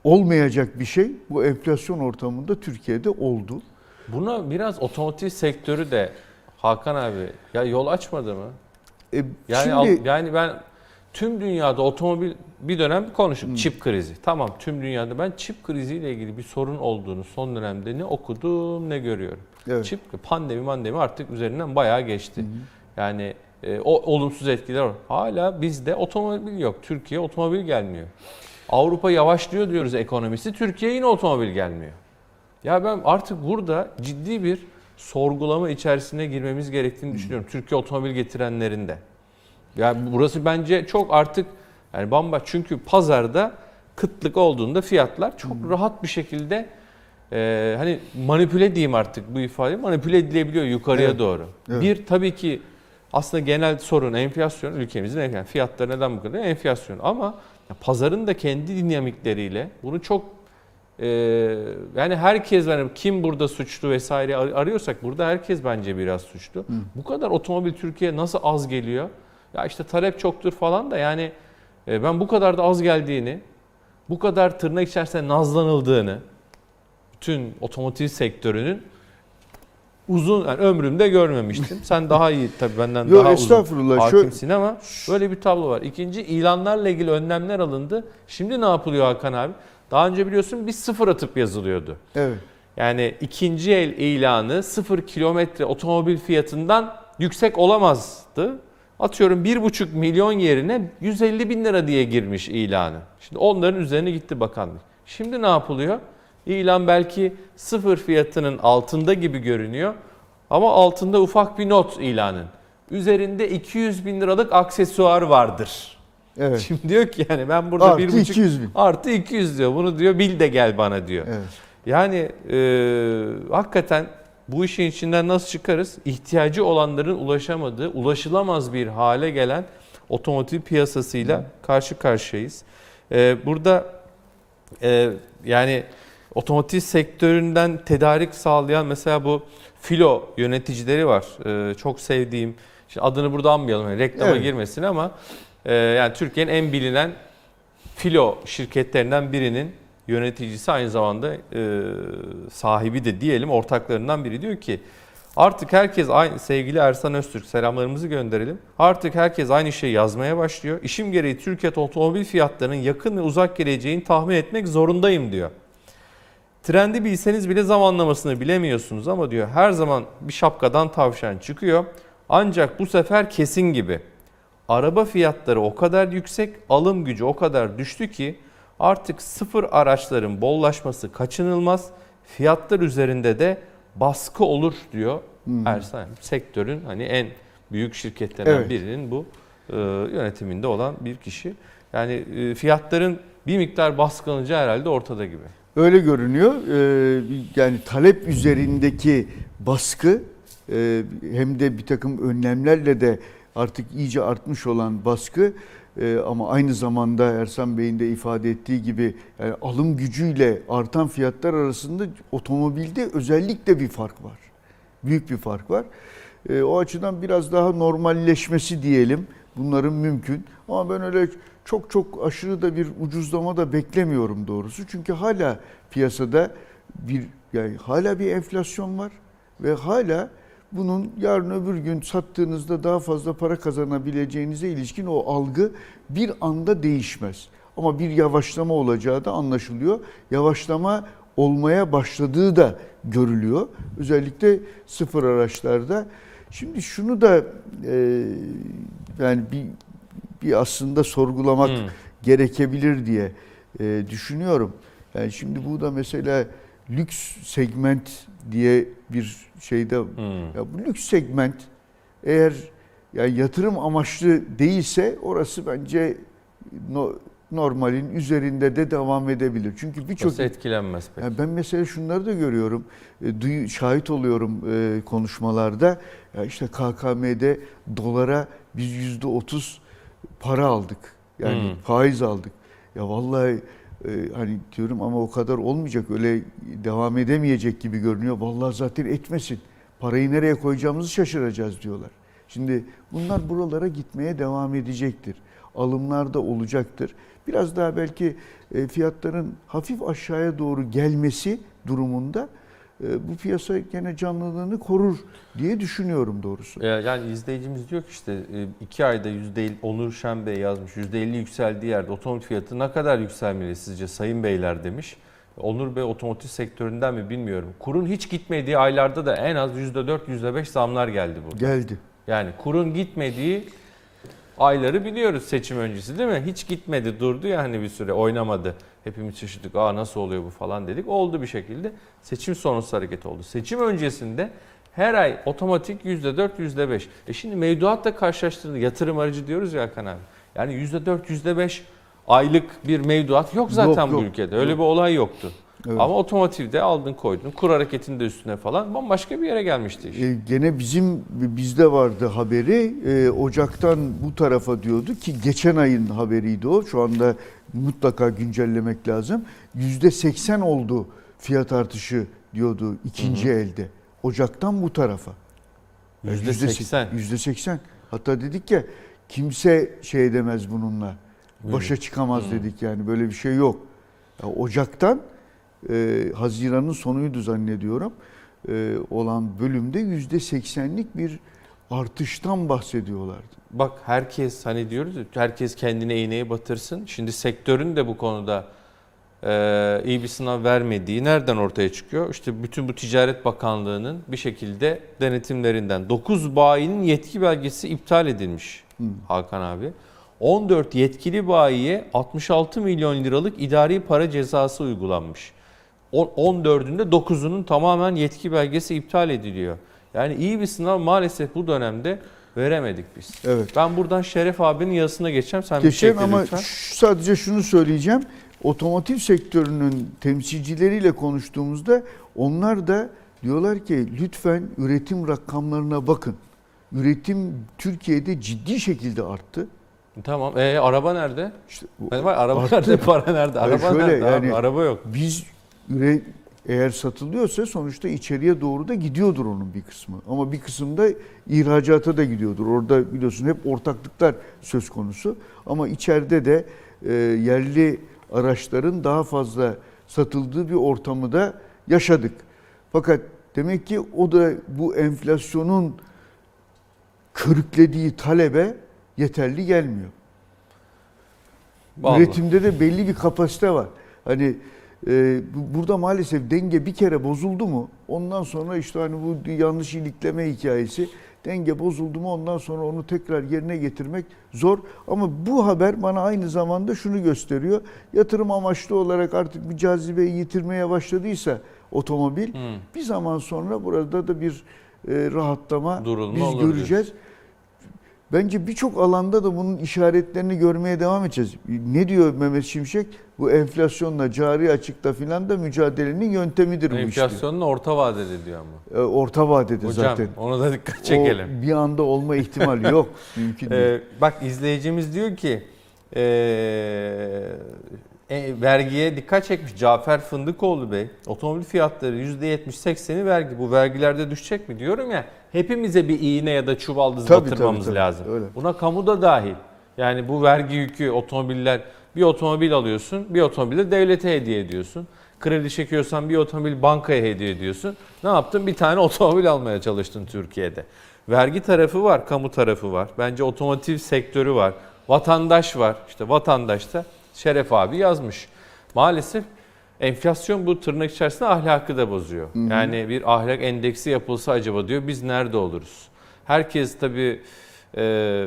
olmayacak bir şey bu enflasyon ortamında Türkiye'de oldu. Buna biraz otomotiv sektörü de Hakan abi ya yol açmadı mı? E, Yani şimdi al- yani ben tüm dünyada otomobil bir dönem konuşup çip krizi. Tamam tüm dünyada ben çip kriziyle ilgili bir sorun olduğunu son dönemde ne okudum ne görüyorum. Evet. Çip pandemi mandemi artık üzerinden bayağı geçti. Yani e, o olumsuz etkiler var. Hala bizde otomobil yok. Türkiye otomobil gelmiyor. Avrupa yavaşlıyor diyoruz ekonomisi. Türkiye yine otomobil gelmiyor. Ya ben artık burada ciddi bir sorgulama içerisine girmemiz gerektiğini düşünüyorum. Türkiye otomobil getirenlerin de. Yani burası bence çok artık yani bamba çünkü pazarda kıtlık olduğunda fiyatlar çok rahat bir şekilde e, hani manipüle diyeyim artık bu ifade manipüle edilebiliyor yukarıya Evet. doğru. Evet. Bir tabii ki aslında genel sorun enflasyon ülkemizin enflasyon. Fiyatlar neden bu kadar? Enflasyon. Ama pazarın da kendi dinamikleriyle bunu çok e, yani herkes yani kim burada suçlu vesaire ar- arıyorsak burada herkes bence biraz suçlu. Bu kadar otomobil Türkiye nasıl az geliyor? Ya işte talep çoktur falan da yani e, ben bu kadar da az geldiğini, bu kadar tırnak içerisinde nazlanıldığını bütün otomotiv sektörünün uzun yani ömrümde görmemiştim. Sen daha iyi tabii benden Yo, daha uzun hakimsin ama böyle bir tablo var. İkinci ilanlarla ilgili önlemler alındı. Şimdi ne yapılıyor Hakan abi? Daha önce biliyorsun bir sıfır atıp yazılıyordu. Evet. Yani ikinci el ilanı sıfır kilometre otomobil fiyatından yüksek olamazdı. Atıyorum bir buçuk milyon yerine 150 bin lira diye girmiş ilanı. Şimdi onların üzerine gitti bakanlık. Şimdi ne yapılıyor? İlan belki sıfır fiyatının altında gibi görünüyor. Ama altında ufak bir not ilanın. Üzerinde 200 bin liralık aksesuar vardır. Evet. Şimdi diyor ki yani ben burada Artı bir buçuk 200 bin. artı 200 diyor. Bunu diyor bil de gel bana diyor. Evet. Yani e, hakikaten bu işin içinden nasıl çıkarız? İhtiyacı olanların ulaşamadığı, ulaşılamaz bir hale gelen otomotiv piyasasıyla karşı karşıyayız. E, burada e, yani otomotiv sektöründen tedarik sağlayan mesela bu filo yöneticileri var. E, çok sevdiğim, şimdi adını burada anmayalım, yani reklama Evet. girmesin ama e, yani Türkiye'nin en bilinen filo şirketlerinden birinin yöneticisi aynı zamanda e, sahibi de diyelim ortaklarından biri diyor ki artık herkes aynı sevgili Ersan Öztürk selamlarımızı gönderelim. Artık herkes aynı şeyi yazmaya başlıyor. İşim gereği Türkiye otomobil fiyatlarının yakın ve uzak geleceğini tahmin etmek zorundayım diyor. Trendi bilseniz bile zamanlamasını bilemiyorsunuz ama diyor her zaman bir şapkadan tavşan çıkıyor. Ancak bu sefer kesin gibi. Araba fiyatları o kadar yüksek, alım gücü o kadar düştü ki artık sıfır araçların bollaşması kaçınılmaz. Fiyatlar üzerinde de baskı olur diyor Ersan. Sektörün hani en büyük şirketlerinden Evet. birinin bu e, yönetiminde olan bir kişi. Yani e, fiyatların bir miktar baskılanacağı herhalde ortada gibi. Öyle görünüyor. Ee, yani talep üzerindeki baskı e, hem de bir takım önlemlerle de artık iyice artmış olan baskı e, ama aynı zamanda Ersan Bey'in de ifade ettiği gibi yani alım gücüyle artan fiyatlar arasında otomobilde özellikle bir fark var. Büyük bir fark var. E, o açıdan biraz daha normalleşmesi diyelim bunların mümkün. Ama ben öyle çok çok aşırı da bir ucuzlama da beklemiyorum doğrusu. Çünkü hala piyasada bir yani hala bir enflasyon var ve hala bunun yarın öbür gün sattığınızda daha fazla para kazanabileceğinize ilişkin o algı bir anda değişmez. Ama bir yavaşlama olacağı da anlaşılıyor. Yavaşlama olmaya başladığı da görülüyor. Özellikle sıfır araçlarda. Şimdi şunu da e, yani bir bir aslında sorgulamak Hmm. gerekebilir diye e, düşünüyorum. Yani şimdi bu da mesela lüks segment diye bir şeyde Hmm. ya bu lüks segment eğer yani yatırım amaçlı değilse orası bence no- normalin üzerinde de devam edebilir. Çünkü birçok etkilenmez peki? yani ben mesela şunları da görüyorum, e, duyu- şahit oluyorum e, konuşmalarda. Ya işte KKM'de dolara biz yüzde otuz para aldık. Yani Hmm. faiz aldık. Ya vallahi e, hani diyorum ama o kadar olmayacak öyle devam edemeyecek gibi görünüyor. Vallahi zaten etmesin. Parayı nereye koyacağımızı şaşıracağız diyorlar. Şimdi bunlar buralara gitmeye devam edecektir. Alımlar da olacaktır. Biraz daha belki e, fiyatların hafif aşağıya doğru gelmesi durumunda bu piyasa gene canlılığını korur diye düşünüyorum doğrusu. Ya- Yani izleyicimiz diyor ki işte e, iki ayda yüzde Onur Şen Bey yazmış yüzde elli yükseldiği yerde otomotiv fiyatı ne kadar yükselmeli sizce sayın beyler demiş. Onur Bey otomotiv sektöründen mi bilmiyorum. Kurun hiç gitmediği aylarda da en az yüzde dört yüzde beş zamlar geldi burada. Geldi. Yani kurun gitmediği ayları biliyoruz seçim öncesi değil mi? Hiç gitmedi durdu ya hani bir süre oynamadı. Hepimiz şaşırdık aa nasıl oluyor bu falan dedik. Oldu bir şekilde. Seçim sonrası hareket oldu. Seçim öncesinde her ay otomatik %4, %5. E şimdi mevduatla karşılaştırdığında yatırım aracı diyoruz ya Hakan abi. Yani %4, %5 aylık bir mevduat yok zaten Yok, bu yok. ülkede. Öyle Yok. bir olay yoktu. Evet. Ama otomotivde aldın koydun. Kur hareketinin de üstüne falan bambaşka bir yere gelmişti iş. E, gene bizim bizde vardı haberi. E, Ocak'tan bu tarafa diyordu ki geçen ayın haberiydi o. Şu anda mutlaka güncellemek lazım. Yüzde 80 oldu fiyat artışı diyordu ikinci elde. Ocak'tan bu tarafa. Yüzde Yüzde seksen. Yüzde 80. Hatta dedik ya kimse şey edemez bununla. Başa çıkamaz dedik yani böyle bir şey yok. Ya Ocak'tan e, Haziran'ın sonuydu zannediyorum e, olan bölümde yüzde seksenlik bir artıştan bahsediyorlardı. Bak herkes hani diyoruz herkes kendine iğneyi batırsın. Şimdi sektörün de bu konuda e, iyi bir sınav vermediği nereden ortaya çıkıyor? İşte bütün bu Ticaret Bakanlığı'nın bir şekilde denetimlerinden. 9 bayinin yetki belgesi iptal edilmiş Hakan abi. 14 yetkili bayiye 66 milyon liralık idari para cezası uygulanmış. O- 14'ünde 9'unun tamamen yetki belgesi iptal ediliyor. Yani iyi bir sınav maalesef bu dönemde veremedik biz. Evet. Ben buradan Şeref abinin yazısına geçeceğim. Sen bir şey ama lütfen. sadece şunu söyleyeceğim. Otomotiv sektörünün temsilcileriyle konuştuğumuzda onlar da diyorlar ki lütfen üretim rakamlarına bakın. Üretim Türkiye'de ciddi şekilde arttı. Tamam. E, araba nerede? İşte Yani var, araba Arttı. nerede? Para nerede? Araba şöyle, nerede? abi? yani- Araba yok. biz üre, eğer satılıyorsa sonuçta içeriye doğru da gidiyordur onun bir kısmı. Ama bir kısım da ihracata da gidiyordur. Orada biliyorsun hep ortaklıklar söz konusu. Ama içeride de e, yerli araçların daha fazla satıldığı bir ortamı da yaşadık. Fakat demek ki o da bu enflasyonun körüklediği talebe yeterli gelmiyor. Vallahi. Üretimde de belli bir kapasite var. Hani e, bu- burada maalesef denge bir kere bozuldu mu ondan sonra işte hani bu yanlış ilikleme hikayesi denge bozuldu mu ondan sonra onu tekrar yerine getirmek zor. Ama bu haber bana aynı zamanda şunu gösteriyor. Yatırım amaçlı olarak artık bir cazibeyi yitirmeye başladıysa otomobil Hmm. bir zaman sonra burada da bir e, rahatlama Durulma biz olur göreceğiz. Bence birçok alanda da bunun işaretlerini görmeye devam edeceğiz. Ne diyor Mehmet Şimşek? Bu enflasyonla, cari açıkta filan da mücadelenin yöntemidir bu iş diyor. Enflasyonun orta vadede diyor ama. E, Orta vadede Hocam zaten. ona da dikkat çekelim. O bir anda olma ihtimali yok. Mümkün değil. Ee, bak izleyicimiz diyor ki ee, e, vergiye dikkat çekmiş Cafer Fındıkoğlu Bey. Otomobil fiyatları %70-80'i vergi. Bu vergilerde düşecek mi diyorum ya. Hepimize bir iğne ya da çuvaldız Tabii, batırmamız tabii, tabii. lazım. Öyle. Buna kamu da dahil. Yani bu vergi yükü otomobiller bir otomobil alıyorsun, bir otomobili devlete hediye ediyorsun. Kredi çekiyorsan bir otomobil bankaya hediye ediyorsun. Ne yaptın? Bir tane otomobil almaya çalıştın Türkiye'de. Vergi tarafı var, kamu tarafı var. Bence otomotiv sektörü var. Vatandaş var. İşte vatandaş da Şeref abi yazmış. Maalesef enflasyon bu tırnak içerisinde ahlakı da bozuyor. Yani bir ahlak endeksi yapılsa acaba diyor biz nerede oluruz? Herkes tabii e,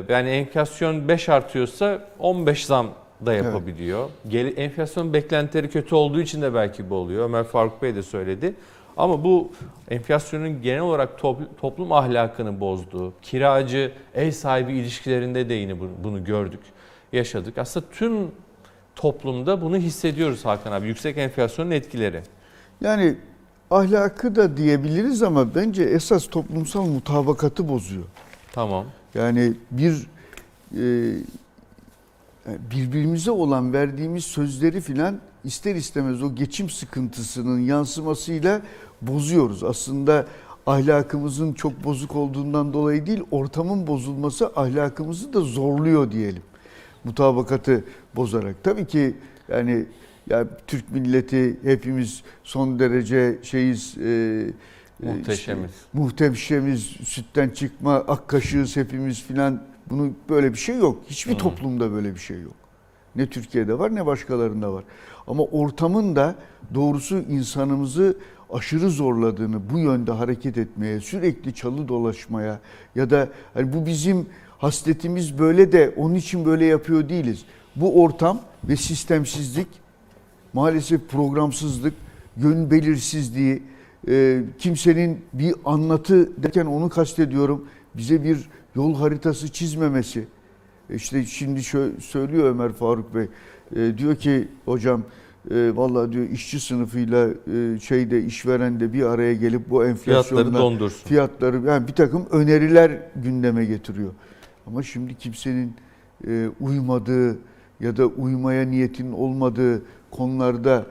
yani enflasyon 5 artıyorsa 15 zam da yapabiliyor. Gel, enflasyon beklentileri kötü olduğu için de belki bu oluyor. Ömer Faruk Bey de söyledi. Ama bu enflasyonun genel olarak topl- toplum ahlakını bozduğu, kiracı, ev sahibi ilişkilerinde de yine bu- bunu gördük, yaşadık. Aslında tüm toplumda bunu hissediyoruz Hakan abi. Yüksek enflasyonun etkileri. Yani ahlakı da diyebiliriz ama bence esas toplumsal mutabakatı bozuyor. Tamam. Yani bir e, birbirimize olan verdiğimiz sözleri filan ister istemez o geçim sıkıntısının yansımasıyla bozuyoruz. Aslında ahlakımızın çok bozuk olduğundan dolayı değil, ortamın bozulması ahlakımızı da zorluyor diyelim. Mutabakatı bozarak. Tabii ki yani ya Türk milleti hepimiz son derece şeyiz e, e, Muhteşemiz. muhteşemiz, sütten çıkma, ak kaşığız hepimiz filan. Bunu böyle bir şey yok. Hiçbir toplumda böyle bir şey yok. Ne Türkiye'de var ne başkalarında var. Ama ortamın da doğrusu insanımızı aşırı zorladığını, bu yönde hareket etmeye, sürekli çalı dolaşmaya ya da hani bu bizim hasletimiz böyle de onun için böyle yapıyor değiliz. Bu ortam ve sistemsizlik maalesef programsızlık, yön belirsizliği, e, kimsenin bir anlatı derken onu kastediyorum, bize bir yol haritası çizmemesi. İşte şimdi şöyle söylüyor Ömer Faruk Bey, E, diyor ki hocam e, vallahi diyor işçi sınıfıyla e, şeyde işveren de bir araya gelip bu enflasyonla Fiyatları dondursun. fiyatları yani bir takım öneriler gündeme getiriyor. Ama şimdi kimsenin e, uymadığı ya da uymaya niyetin olmadığı konularda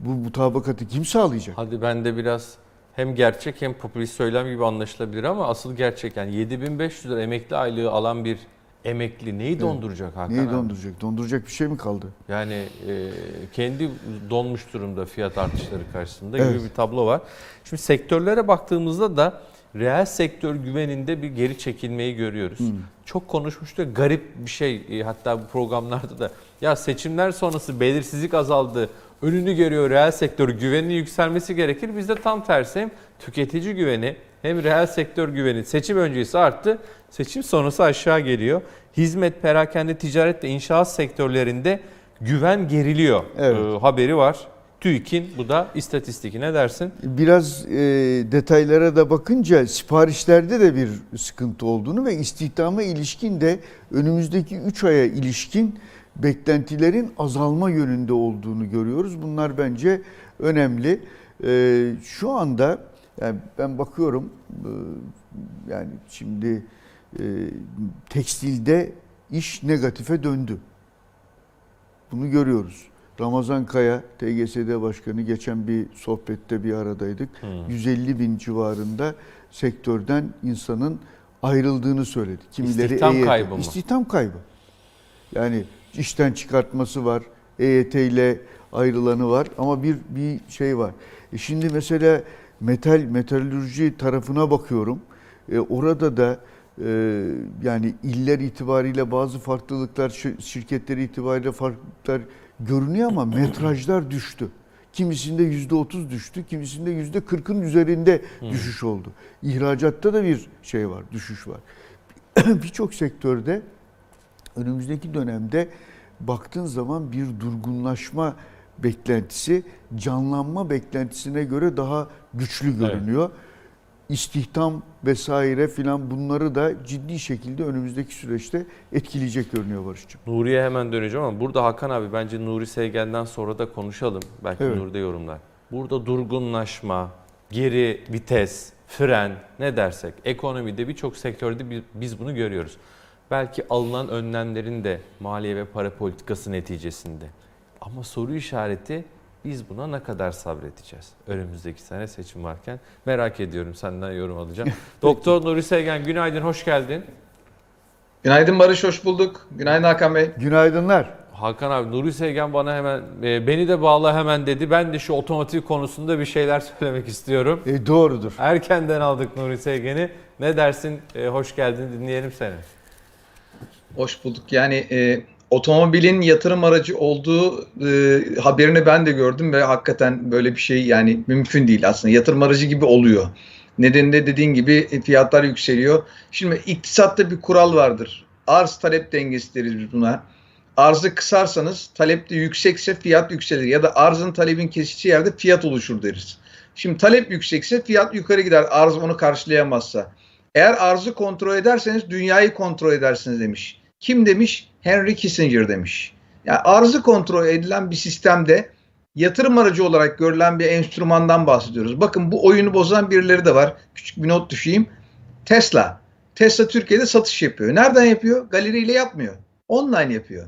bu mutabakatı kim sağlayacak? Hadi ben de biraz hem gerçek hem popülist söylem gibi anlaşılabilir ama asıl gerçek yani 7500 lira emekli aylığı alan bir emekli neyi donduracak Hakan Neyi abi? donduracak? Donduracak bir şey mi kaldı? Yani e, kendi donmuş durumda fiyat artışları karşısında Evet. gibi bir tablo var. Şimdi sektörlere baktığımızda da reel sektör güveninde bir geri çekilmeyi görüyoruz. Çok konuşmuştuk garip bir şey e, hatta bu programlarda da ya seçimler sonrası belirsizlik azaldı. Önünü görüyor reel sektör güveninin yükselmesi gerekir. Bizde tam tersi hem tüketici güveni hem reel sektör güveni seçim öncesi arttı. Seçim sonrası aşağı geliyor. Hizmet, perakende, ticaret ve inşaat sektörlerinde güven geriliyor. Evet. Ee, haberi var. TÜİK'in bu da istatistik. Ne dersin? Biraz e, detaylara da bakınca siparişlerde de bir sıkıntı olduğunu ve istihdama ilişkin de önümüzdeki 3 aya ilişkin beklentilerin azalma yönünde olduğunu görüyoruz. Bunlar bence önemli. E, şu anda yani ben bakıyorum e, yani şimdi e, tekstilde iş negatife döndü. Bunu görüyoruz. Ramazan Kaya, TGSD Başkanı geçen bir sohbette bir aradaydık. 150 bin civarında sektörden insanın ayrıldığını söyledi. Kimileri İstihdam EYT kaybı mı? İstihdam kaybı. Yani işten çıkartması var, EYT ile ayrılanı var ama bir bir şey var. E şimdi mesela metal metalürji tarafına bakıyorum. E orada da e, yani iller itibariyle bazı farklılıklar, şir- şirketleri itibariyle farklılıklar görünüyor ama metrajlar düştü. Kimisinde yüzde otuz düştü, kimisinde yüzde kırkın üzerinde düşüş oldu. İhracatta da bir şey var, düşüş var. Birçok sektörde önümüzdeki dönemde baktığın zaman bir durgunlaşma beklentisi canlanma beklentisine göre daha güçlü görünüyor. İstihdam vesaire filan bunları da ciddi şekilde önümüzdeki süreçte etkileyecek görünüyor Barış'cığım. Nuri'ye hemen döneceğim ama burada Hakan abi bence Nuri Sevgen'den sonra da konuşalım. Belki Evet. Nuri de yorumlar. Burada durgunlaşma, geri vites, fren ne dersek ekonomide birçok sektörde bi- biz bunu görüyoruz. Belki alınan önlemlerin de maliye ve para politikası neticesinde. Ama soru işareti biz buna ne kadar sabredeceğiz? Önümüzdeki sene seçim varken merak ediyorum senden yorum alacağım. Doktor Nuri Sevgen günaydın hoş geldin. Günaydın Barış, hoş bulduk. Günaydın Hakan Bey. Günaydınlar. Hakan abi Nuri Sevgen bana hemen e, beni de bağla hemen dedi. Ben de şu otomotiv konusunda bir şeyler söylemek istiyorum. E, doğrudur. Erkenden aldık Nuri Sevgen'i. Ne dersin? E, hoş geldin dinleyelim seni. Hoş bulduk. Yani e, otomobilin yatırım aracı olduğu e, haberini ben de gördüm ve hakikaten böyle bir şey yani mümkün değil aslında. Yatırım aracı gibi oluyor. Nedeninde dediğin gibi e, fiyatlar yükseliyor. Şimdi iktisatta bir kural vardır. Arz talep dengesi deriz biz buna. Arzı kısarsanız talep de yüksekse fiyat yükselir ya da arzın talebin kesiştiği yerde fiyat oluşur deriz. Şimdi talep yüksekse fiyat yukarı gider arz onu karşılayamazsa. Eğer arzı kontrol ederseniz dünyayı kontrol edersiniz demiş. Kim demiş? Henry Kissinger demiş. Yani arzı kontrol edilen bir sistemde yatırım aracı olarak görülen bir enstrümandan bahsediyoruz. Bakın bu oyunu bozan birileri de var. Küçük bir not düşeyim. Tesla. Tesla Türkiye'de satış yapıyor. Nereden yapıyor? Galeriyle yapmıyor. Online yapıyor.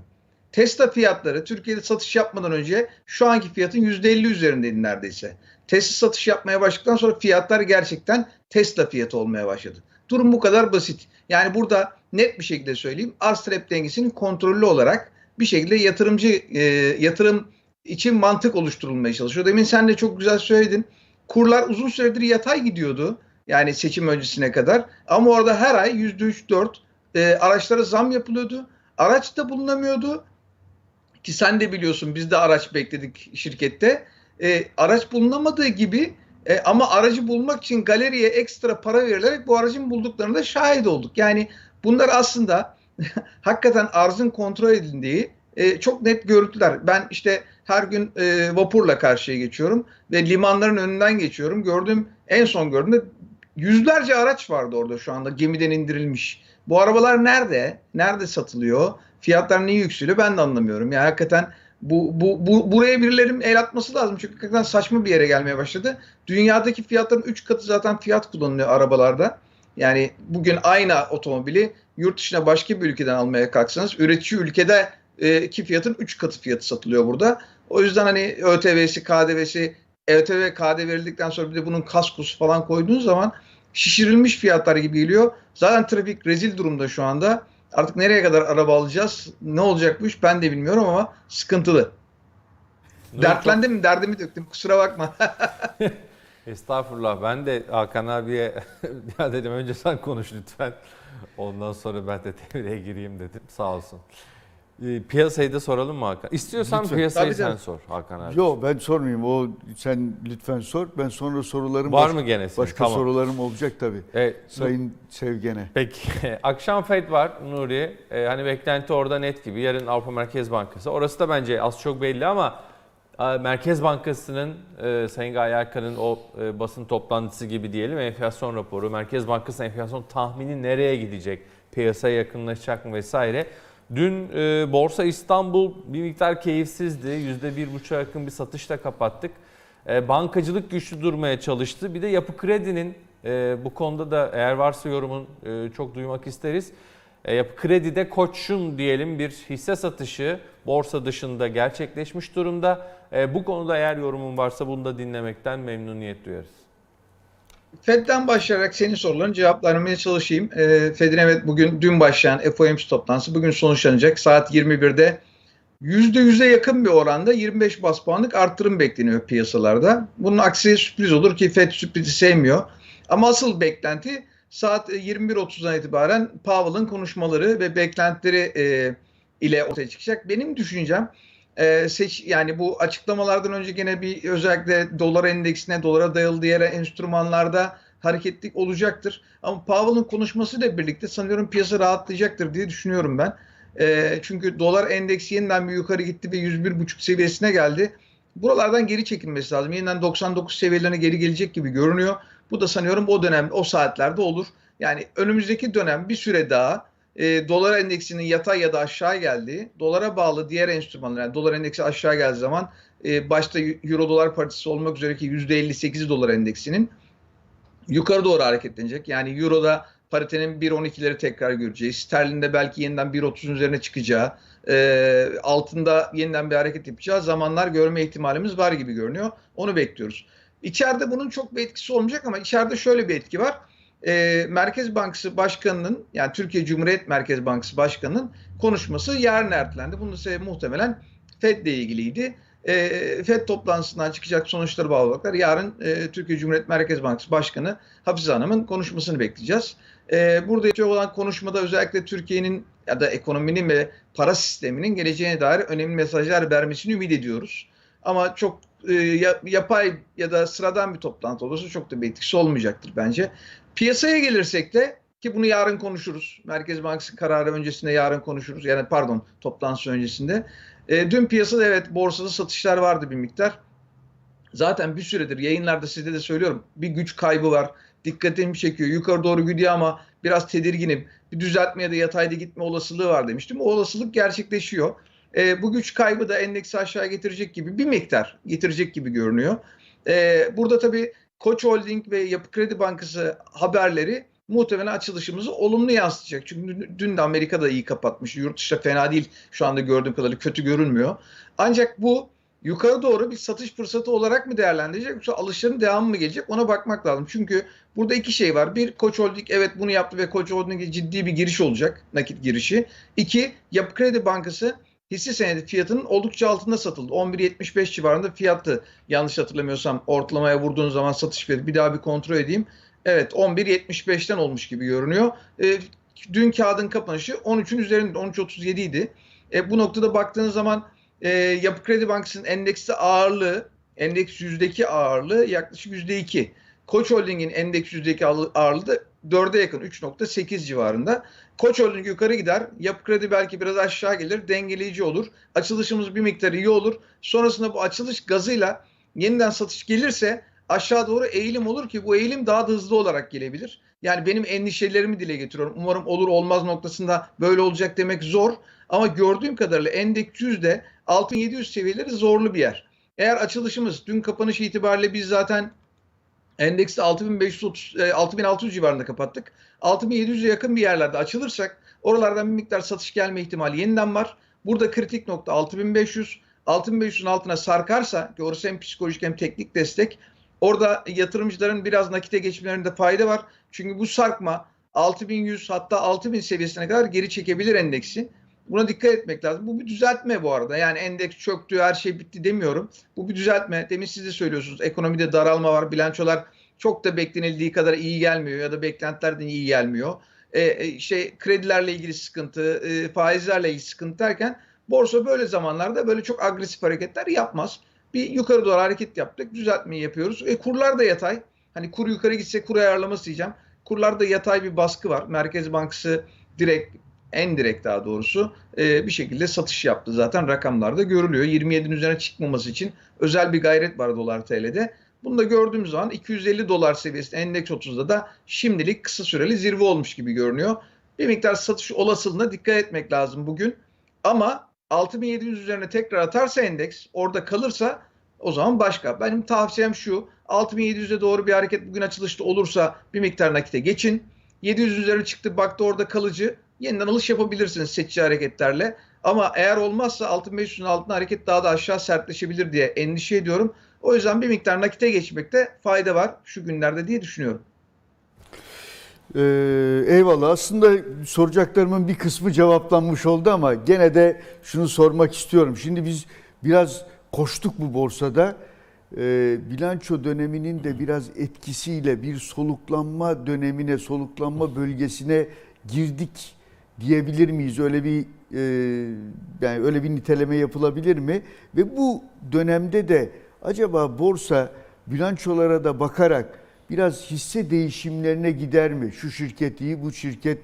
Tesla fiyatları Türkiye'de satış yapmadan önce şu anki fiyatın %50 üzerindeydi neredeyse. Tesla satış yapmaya başladıktan sonra fiyatlar gerçekten Tesla fiyatı olmaya başladı. Durum bu kadar basit. Yani burada net bir şekilde söyleyeyim. Arz talep dengesinin kontrollü olarak bir şekilde yatırımcı e, yatırım için mantık oluşturulmaya çalışıyor. Demin sen de çok güzel söyledin. Kurlar uzun süredir yatay gidiyordu. Yani seçim öncesine kadar. Ama orada her ay %3-4 e, araçlara zam yapılıyordu. Araç da bulunamıyordu. Ki sen de biliyorsun biz de araç bekledik şirkette. E, araç bulunamadığı gibi e, ama aracı bulmak için galeriye ekstra para verilerek bu aracın bulduklarına da şahit olduk. Yani bunlar aslında hakikaten arzın kontrol edildiği e, çok net görüntüler. Ben işte her gün e, vapurla karşıya geçiyorum ve limanların önünden geçiyorum. Gördüğüm en son gördüğümde yüzlerce araç vardı orada şu anda gemiden indirilmiş. Bu arabalar nerede? Nerede satılıyor? Fiyatlar niye yükseliyor? Ben de anlamıyorum. Yani hakikaten Bu, bu, bu buraya birilerinin el atması lazım. Çünkü hakikaten saçma bir yere gelmeye başladı. Dünyadaki fiyatların 3 katı zaten fiyat kullanılıyor arabalarda. Yani bugün aynı otomobili yurt dışına başka bir ülkeden almaya kalksanız üretici ülkede e, ki fiyatın 3 katı fiyatı satılıyor burada. O yüzden hani ÖTV'si, KDV'si, ÖTV, KDV verildikten sonra bir de bunun kaskosu falan koyduğunuz zaman şişirilmiş fiyatlar gibi geliyor. Zaten trafik rezil durumda şu anda. Artık nereye kadar araba alacağız? Ne olacak bu iş ben de bilmiyorum ama sıkıntılı. Dertlendim, derdimi döktüm. Kusura bakma. Estağfurullah. Ben de Hakan abiye ya dedim önce sen konuş lütfen. Ondan sonra ben de devreye gireyim dedim. Sağ olsun. Ee, Piyasayı da soralım mı Hakan? İstiyorsan Lütfen. piyasayı Tabii sen canım. sor Hakan abi. Yok ben sormayayım. O sen lütfen sor. Ben sonra sorularım Var baş- mı gene senin? Başka Tamam. sorularım olacak tabii. Evet, Sayın Sevgen'e. Peki. Akşam FED var Nuri. Ee, hani beklenti orada net gibi. Yarın Avrupa Merkez Bankası. Orası da bence az çok belli ama e, Merkez Bankası'nın e, Sayın Gaye Erkan'ın o e, basın toplantısı gibi diyelim enflasyon raporu, Merkez Bankası enflasyon tahmini nereye gidecek, piyasaya yakınlaşacak mı vesaire. Dün e, Borsa İstanbul bir miktar keyifsizdi. %1,5'a yakın bir satışla kapattık. Bankacılık güçlü durmaya çalıştı. Bir de Yapı Kredi'nin bu konuda da eğer varsa yorumun çok duymak isteriz. Yapı Kredi'de Koç'un diyelim bir hisse satışı borsa dışında gerçekleşmiş durumda. E, bu konuda eğer yorumun varsa bunu da dinlemekten memnuniyet duyarız. Fed'den başlayarak senin soruların cevaplarmaya çalışayım. E, Fed'in evet bugün dün başlayan FOMC toplantısı bugün sonuçlanacak. Saat 21'de %100'e yakın bir oranda 25 bas puanlık arttırım bekleniyor piyasalarda. Bunun aksi sürpriz olur ki Fed sürprizi sevmiyor. Ama asıl beklenti saat 21.30'dan itibaren Powell'ın konuşmaları ve beklentileri e, ile ortaya çıkacak. Benim düşüncem e, seç yani bu açıklamalardan önce gene bir özellikle dolar endeksine, dolara dayalı diğer enstrümanlarda hareketlik olacaktır. Ama Powell'ın konuşmasıyla birlikte sanıyorum piyasa rahatlayacaktır diye düşünüyorum ben. E, çünkü dolar endeksi yeniden bir yukarı gitti ve 101,5 seviyesine geldi. Buralardan geri çekilmesi lazım. Yeniden 99 seviyelerine geri gelecek gibi görünüyor. Bu da sanıyorum o dönem, o saatlerde olur. Yani önümüzdeki dönem bir süre daha e, dolar endeksinin yatay ya da aşağı geldiği, dolara bağlı diğer enstrümanlar, yani dolar endeksi aşağı geldiği zaman e, başta euro dolar paritesi olmak üzere ki %58'i dolar endeksinin yukarı doğru hareketlenecek. Yani euroda paritenin 1.12'leri tekrar göreceğiz. Sterlinde belki yeniden 1.30'un üzerine çıkacağı, e, altında yeniden bir hareket yapacağı zamanlar görme ihtimalimiz var gibi görünüyor. Onu bekliyoruz. İçeride bunun çok bir etkisi olmayacak ama içeride şöyle bir etki var. E, Merkez Bankası Başkanı'nın yani Türkiye Cumhuriyet Merkez Bankası Başkanı'nın konuşması yarın ertelendi. Bunun sebebi muhtemelen FED ile ilgiliydi. E, FED toplantısından çıkacak sonuçları bağlı olarak yarın e, Türkiye Cumhuriyet Merkez Bankası Başkanı Hafize Hanım'ın konuşmasını bekleyeceğiz. E, burada yapacak olan konuşmada özellikle Türkiye'nin ya da ekonominin ve para sisteminin geleceğine dair önemli mesajlar vermesini ümit ediyoruz. Ama çok yapay ya da sıradan bir toplantı olursa çok da bir etkisi olmayacaktır bence. Piyasaya gelirsek de ki bunu yarın konuşuruz. Merkez Bankası kararı öncesinde yarın konuşuruz. Yani pardon toplantısı öncesinde. E, dün piyasada evet borsada satışlar vardı bir miktar. Zaten bir süredir yayınlarda size de söylüyorum. Bir güç kaybı var. Dikkatimi çekiyor. Yukarı doğru gidiyor ama biraz tedirginim. Bir düzeltme ya da yatayda gitme olasılığı var demiştim. O olasılık gerçekleşiyor. E, bu güç kaybı da endeksi aşağı getirecek gibi bir miktar getirecek gibi görünüyor. E, burada tabii Koç Holding ve Yapı Kredi Bankası haberleri muhtemelen açılışımızı olumlu yansıtacak. Çünkü dün de Amerika'da iyi kapatmış. Yurt dışı fena değil şu anda gördüğüm kadarıyla kötü görünmüyor. Ancak bu yukarı doğru bir satış fırsatı olarak mı değerlendirecek yoksa alışların devamı mı gelecek ona bakmak lazım. Çünkü burada iki şey var. Bir Koç Holding evet bunu yaptı ve Koç Holding'e ciddi bir giriş olacak nakit girişi. İki Yapı Kredi Bankası hisse senedi fiyatının oldukça altında satıldı. 11.75 civarında fiyattı. Yanlış hatırlamıyorsam ortalamaya vurduğun zaman satış fiyatı bir daha bir kontrol edeyim. Evet 11.75'ten olmuş gibi görünüyor. E, dün kağıdın kapanışı 13'ün üzerinde 13.37 idi. E, bu noktada baktığınız zaman e, Yapı Kredi Bankası'nın endekste ağırlığı, endeks yüzdeki ağırlığı yaklaşık %2. Koç Holding'in endeks yüzdeki ağırlığı da 4'e yakın 3.8 civarında. Koç Holding yukarı gider. Yapı Kredi belki biraz aşağı gelir. Dengeleyici olur. Açılışımız bir miktar iyi olur. Sonrasında bu açılış gazıyla yeniden satış gelirse aşağı doğru eğilim olur ki bu eğilim daha da hızlı olarak gelebilir. Yani benim endişelerimi dile getiriyorum. Umarım olur olmaz noktasında böyle olacak demek zor. Ama gördüğüm kadarıyla endeks yüzde 6700 seviyeleri zorlu bir yer. Eğer açılışımız dün kapanış itibariyle biz zaten endekste 6530 e, 6600 civarında kapattık. 6700'e yakın bir yerlerde açılırsak oralardan bir miktar satış gelme ihtimali yeniden var. Burada kritik nokta 6500. 6500'ün altına sarkarsa ki orası hem psikolojik hem teknik destek. Orada yatırımcıların biraz nakite geçmelerinde fayda var. Çünkü bu sarkma 6100 hatta 6000 seviyesine kadar geri çekebilir endeksi. Buna dikkat etmek lazım. Bu bir düzeltme bu arada. Yani endeks çöktü, her şey bitti demiyorum. Bu bir düzeltme. Demin siz de söylüyorsunuz. Ekonomide daralma var. Bilançolar çok da beklenildiği kadar iyi gelmiyor ya da beklentilerden iyi gelmiyor. E, şey kredilerle ilgili sıkıntı, e, faizlerle ilgili sıkıntı derken borsa böyle zamanlarda böyle çok agresif hareketler yapmaz. Bir yukarı doğru hareket yaptık, düzeltmeyi yapıyoruz. E, kurlar da yatay. Hani kur yukarı gitse kur ayarlaması diyeceğim. Kurlarda yatay bir baskı var. Merkez Bankası direkt en direkt daha doğrusu e, bir şekilde satış yaptı zaten rakamlarda görülüyor. 27'nin üzerine çıkmaması için özel bir gayret var dolar TL'de. Bunu da gördüğümüz zaman 250 dolar seviyesinde endeks 30'da da şimdilik kısa süreli zirve olmuş gibi görünüyor. Bir miktar satış olasılığına dikkat etmek lazım bugün. Ama 6700 üzerine tekrar atarsa endeks orada kalırsa o zaman başka. Benim tavsiyem şu 6700'e doğru bir hareket bugün açılışta olursa bir miktar nakite geçin. 700 üzerine çıktı baktı orada kalıcı yeniden alış yapabilirsiniz seçici hareketlerle. Ama eğer olmazsa 6500'ün altında hareket daha da aşağı sertleşebilir diye endişe ediyorum. O yüzden bir miktar nakite geçmekte fayda var şu günlerde diye düşünüyorum. Ee, eyvallah. Aslında soracaklarımın bir kısmı cevaplanmış oldu ama gene de şunu sormak istiyorum. Şimdi biz biraz koştuk bu borsada. Ee, bilanço döneminin de biraz etkisiyle bir soluklanma dönemine, soluklanma bölgesine girdik diyebilir miyiz? Öyle bir e, yani öyle bir niteleme yapılabilir mi? Ve bu dönemde de acaba borsa bilançolara da bakarak biraz hisse değişimlerine gider mi? Şu şirket iyi, bu şirket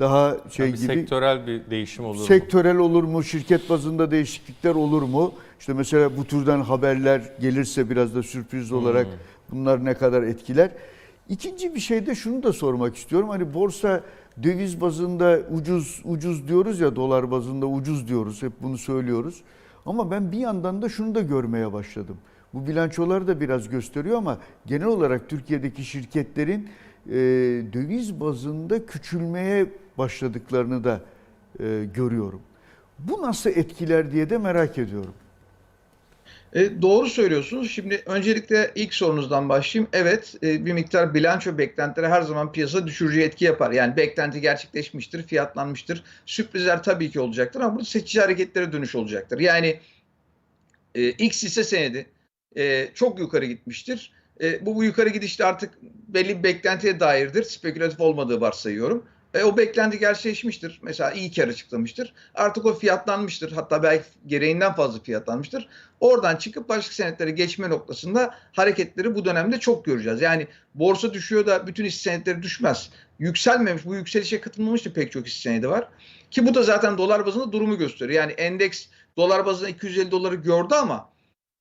daha şey Yani gibi. sektörel bir değişim olur mu? Sektörel olur mu? Şirket bazında değişiklikler olur mu? İşte mesela bu türden haberler gelirse biraz da sürpriz olarak bunlar ne kadar etkiler? İkinci bir şey de şunu da sormak istiyorum. Hani borsa döviz bazında ucuz ucuz diyoruz ya dolar bazında ucuz diyoruz. Hep bunu söylüyoruz. Ama ben bir yandan da şunu da görmeye başladım. Bu bilançolar da biraz gösteriyor ama genel olarak Türkiye'deki şirketlerin e, döviz bazında küçülmeye başladıklarını da e, görüyorum. Bu nasıl etkiler diye de merak ediyorum. E, doğru söylüyorsunuz. Şimdi öncelikle ilk sorunuzdan başlayayım. Evet e, bir miktar bilanço beklentileri her zaman piyasa düşürücü etki yapar. Yani beklenti gerçekleşmiştir, fiyatlanmıştır. Sürprizler tabii ki olacaktır ama bu seçici hareketlere dönüş olacaktır. Yani e, X hisse senedi e, çok yukarı gitmiştir. E, bu, bu yukarı gidişte artık belli bir beklentiye dairdir. Spekülatif olmadığı varsayıyorum. E, o beklenti gerçekleşmiştir. Mesela iyi kar açıklamıştır. Artık o fiyatlanmıştır. Hatta belki gereğinden fazla fiyatlanmıştır. Oradan çıkıp başka senetlere geçme noktasında hareketleri bu dönemde çok göreceğiz. Yani borsa düşüyor da bütün hisse senetleri düşmez. Yükselmemiş, bu yükselişe katılmamış da pek çok hisse senedi var. Ki bu da zaten dolar bazında durumu gösteriyor. Yani endeks dolar bazında 250 doları gördü ama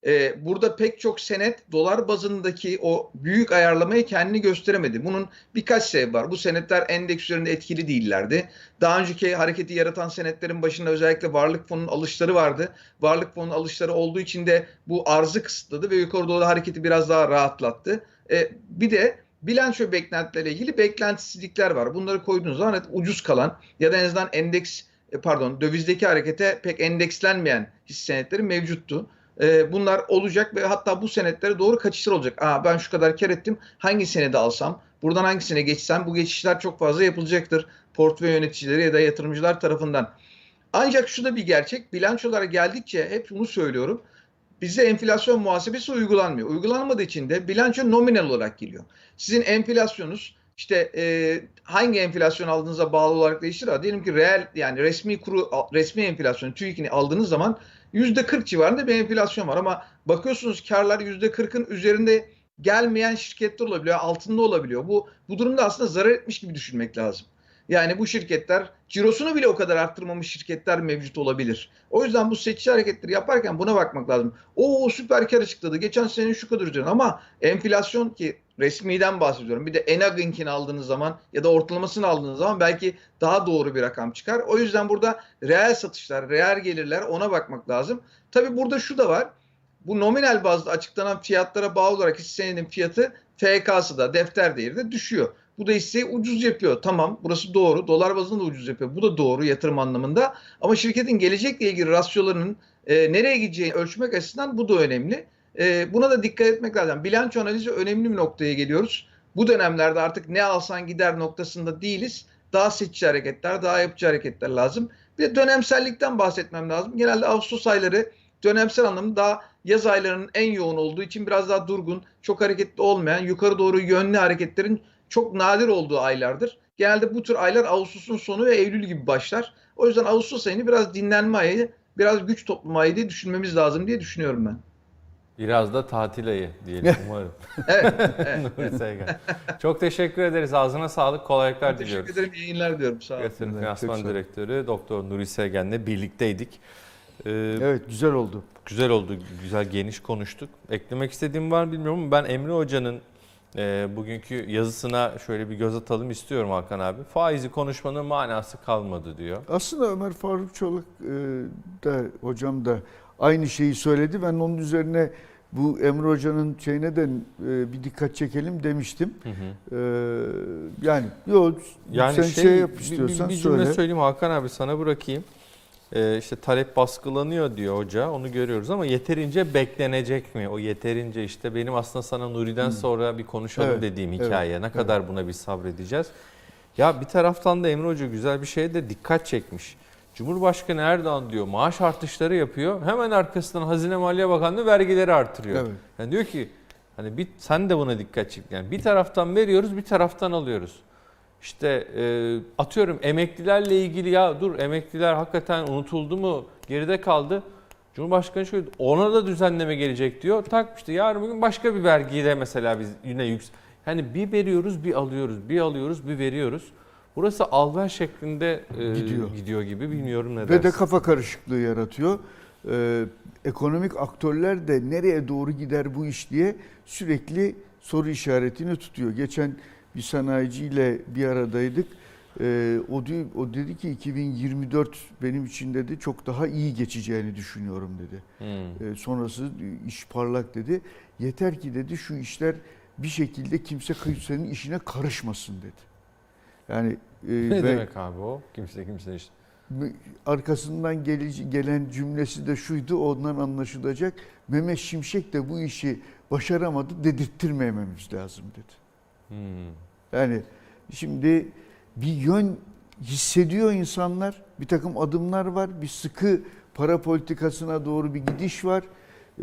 e, burada pek çok senet dolar bazındaki o büyük ayarlamayı kendini gösteremedi. Bunun birkaç sebebi var. Bu senetler endeks üzerinde etkili değillerdi. Daha önceki hareketi yaratan senetlerin başında özellikle varlık fonunun alışları vardı. Varlık fonunun alışları olduğu için de bu arzı kısıtladı ve yukarı doğru hareketi biraz daha rahatlattı. E, bir de bilanço beklentileriyle ilgili beklentisizlikler var. Bunları koyduğunuz zaman ucuz kalan ya da en azından endeks e, pardon dövizdeki harekete pek endekslenmeyen hisse senetleri mevcuttu. E, bunlar olacak ve hatta bu senetlere doğru kaçışlar olacak. Aa, ben şu kadar kar ettim hangi senede alsam buradan hangisine geçsem bu geçişler çok fazla yapılacaktır. Portföy yöneticileri ya da yatırımcılar tarafından. Ancak şu da bir gerçek bilançolara geldikçe hep bunu söylüyorum. Bize enflasyon muhasebesi uygulanmıyor. Uygulanmadığı için de bilanço nominal olarak geliyor. Sizin enflasyonunuz işte e, hangi enflasyon aldığınıza bağlı olarak değişir diyelim ki reel yani resmi kuru resmi enflasyon TÜİK'ini aldığınız zaman %40 civarında bir enflasyon var ama bakıyorsunuz karlar %40'ın üzerinde gelmeyen şirketler olabiliyor, altında olabiliyor. Bu bu durumda aslında zarar etmiş gibi düşünmek lazım. Yani bu şirketler cirosunu bile o kadar arttırmamış şirketler mevcut olabilir. O yüzden bu seçici hareketleri yaparken buna bakmak lazım. O süper kar açıkladı. Geçen sene şu kadar üzerine ama enflasyon ki Resmiden bahsediyorum. Bir de Enag'inkini aldığınız zaman ya da ortalamasını aldığınız zaman belki daha doğru bir rakam çıkar. O yüzden burada reel satışlar, reel gelirler ona bakmak lazım. Tabii burada şu da var. Bu nominal bazda açıklanan fiyatlara bağlı olarak hisse senedinin fiyatı FK'sı da defter değeri de düşüyor. Bu da hisseyi ucuz yapıyor. Tamam burası doğru. Dolar bazında da ucuz yapıyor. Bu da doğru yatırım anlamında. Ama şirketin gelecekle ilgili rasyolarının e, nereye gideceğini ölçmek açısından bu da önemli. E, buna da dikkat etmek lazım. Bilanço analizi önemli bir noktaya geliyoruz. Bu dönemlerde artık ne alsan gider noktasında değiliz. Daha seçici hareketler, daha yapıcı hareketler lazım. Bir de dönemsellikten bahsetmem lazım. Genelde Ağustos ayları dönemsel anlamda daha yaz aylarının en yoğun olduğu için biraz daha durgun, çok hareketli olmayan, yukarı doğru yönlü hareketlerin çok nadir olduğu aylardır. Genelde bu tür aylar Ağustos'un sonu ve Eylül gibi başlar. O yüzden Ağustos ayını biraz dinlenme ayı, biraz güç toplama ayı diye düşünmemiz lazım diye düşünüyorum ben. Biraz da tatil ayı diyelim umarım. Evet, evet. Nuri Seygen. Çok teşekkür ederiz. Ağzına sağlık, kolaylıklar diliyoruz. Teşekkür ederim, yayınlar diyorum. Sağ olun. Yatırım Finansman. Direktörü Doktor Nuri Sevgen'le birlikteydik. Ee, Evet güzel oldu. Güzel oldu, güzel geniş konuştuk. Eklemek istediğim var bilmiyorum ama ben Emre Hoca'nın e, bugünkü yazısına şöyle bir göz atalım istiyorum Hakan abi. Faizi konuşmanın manası kalmadı diyor. Aslında Ömer Faruk Çolak e, da hocam da aynı şeyi söyledi. Ben onun üzerine bu Emre Hoca'nın şeyine de e, bir dikkat çekelim demiştim. Hı hı. E, yani yok Yani sen şey, şey, yap istiyorsan bir, bir cümle söyle. söyleyeyim Hakan abi sana bırakayım. Ee, işte talep baskılanıyor diyor hoca onu görüyoruz ama yeterince beklenecek mi? O yeterince işte benim aslında sana Nuri'den sonra bir konuşalım Evet, dediğim evet, hikaye. Ne kadar buna bir sabredeceğiz? Ya bir taraftan da Emre Hoca güzel bir şeye de dikkat çekmiş. Cumhurbaşkanı Erdoğan diyor maaş artışları yapıyor. Hemen arkasından Hazine Maliye Bakanlığı vergileri artırıyor. Evet. Yani diyor ki hani bir, sen de buna dikkat çek. Yani bir taraftan veriyoruz bir taraftan alıyoruz. İşte e, atıyorum emeklilerle ilgili ya dur emekliler hakikaten unutuldu mu geride kaldı. Cumhurbaşkanı şöyle ona da düzenleme gelecek diyor. Tak işte yarın bugün başka bir vergiyle mesela biz yine yüks. Hani bir veriyoruz bir alıyoruz bir alıyoruz bir veriyoruz. Burası alver şeklinde e, Gidiyor. gidiyor gibi bilmiyorum ne Ve de kafa karışıklığı yaratıyor. Ee, ekonomik aktörler de nereye doğru gider bu iş diye sürekli soru işaretini tutuyor. Geçen bir sanayiciyle bir aradaydık. Ee, o, di- o dedi ki 2024 benim için dedi çok daha iyi geçeceğini düşünüyorum dedi. Hmm. Ee, sonrası iş parlak dedi. Yeter ki dedi şu işler bir şekilde kimse kimsenin işine karışmasın dedi. Yani e, Ne ve- demek abi o? Kimse kimse işte. arkasından gelece- gelen cümlesi de şuydu ondan anlaşılacak. Mehmet Şimşek de bu işi başaramadı dedirttirmememiz lazım dedi. Hmm. Yani şimdi bir yön hissediyor insanlar. Bir takım adımlar var. Bir sıkı para politikasına doğru bir gidiş var.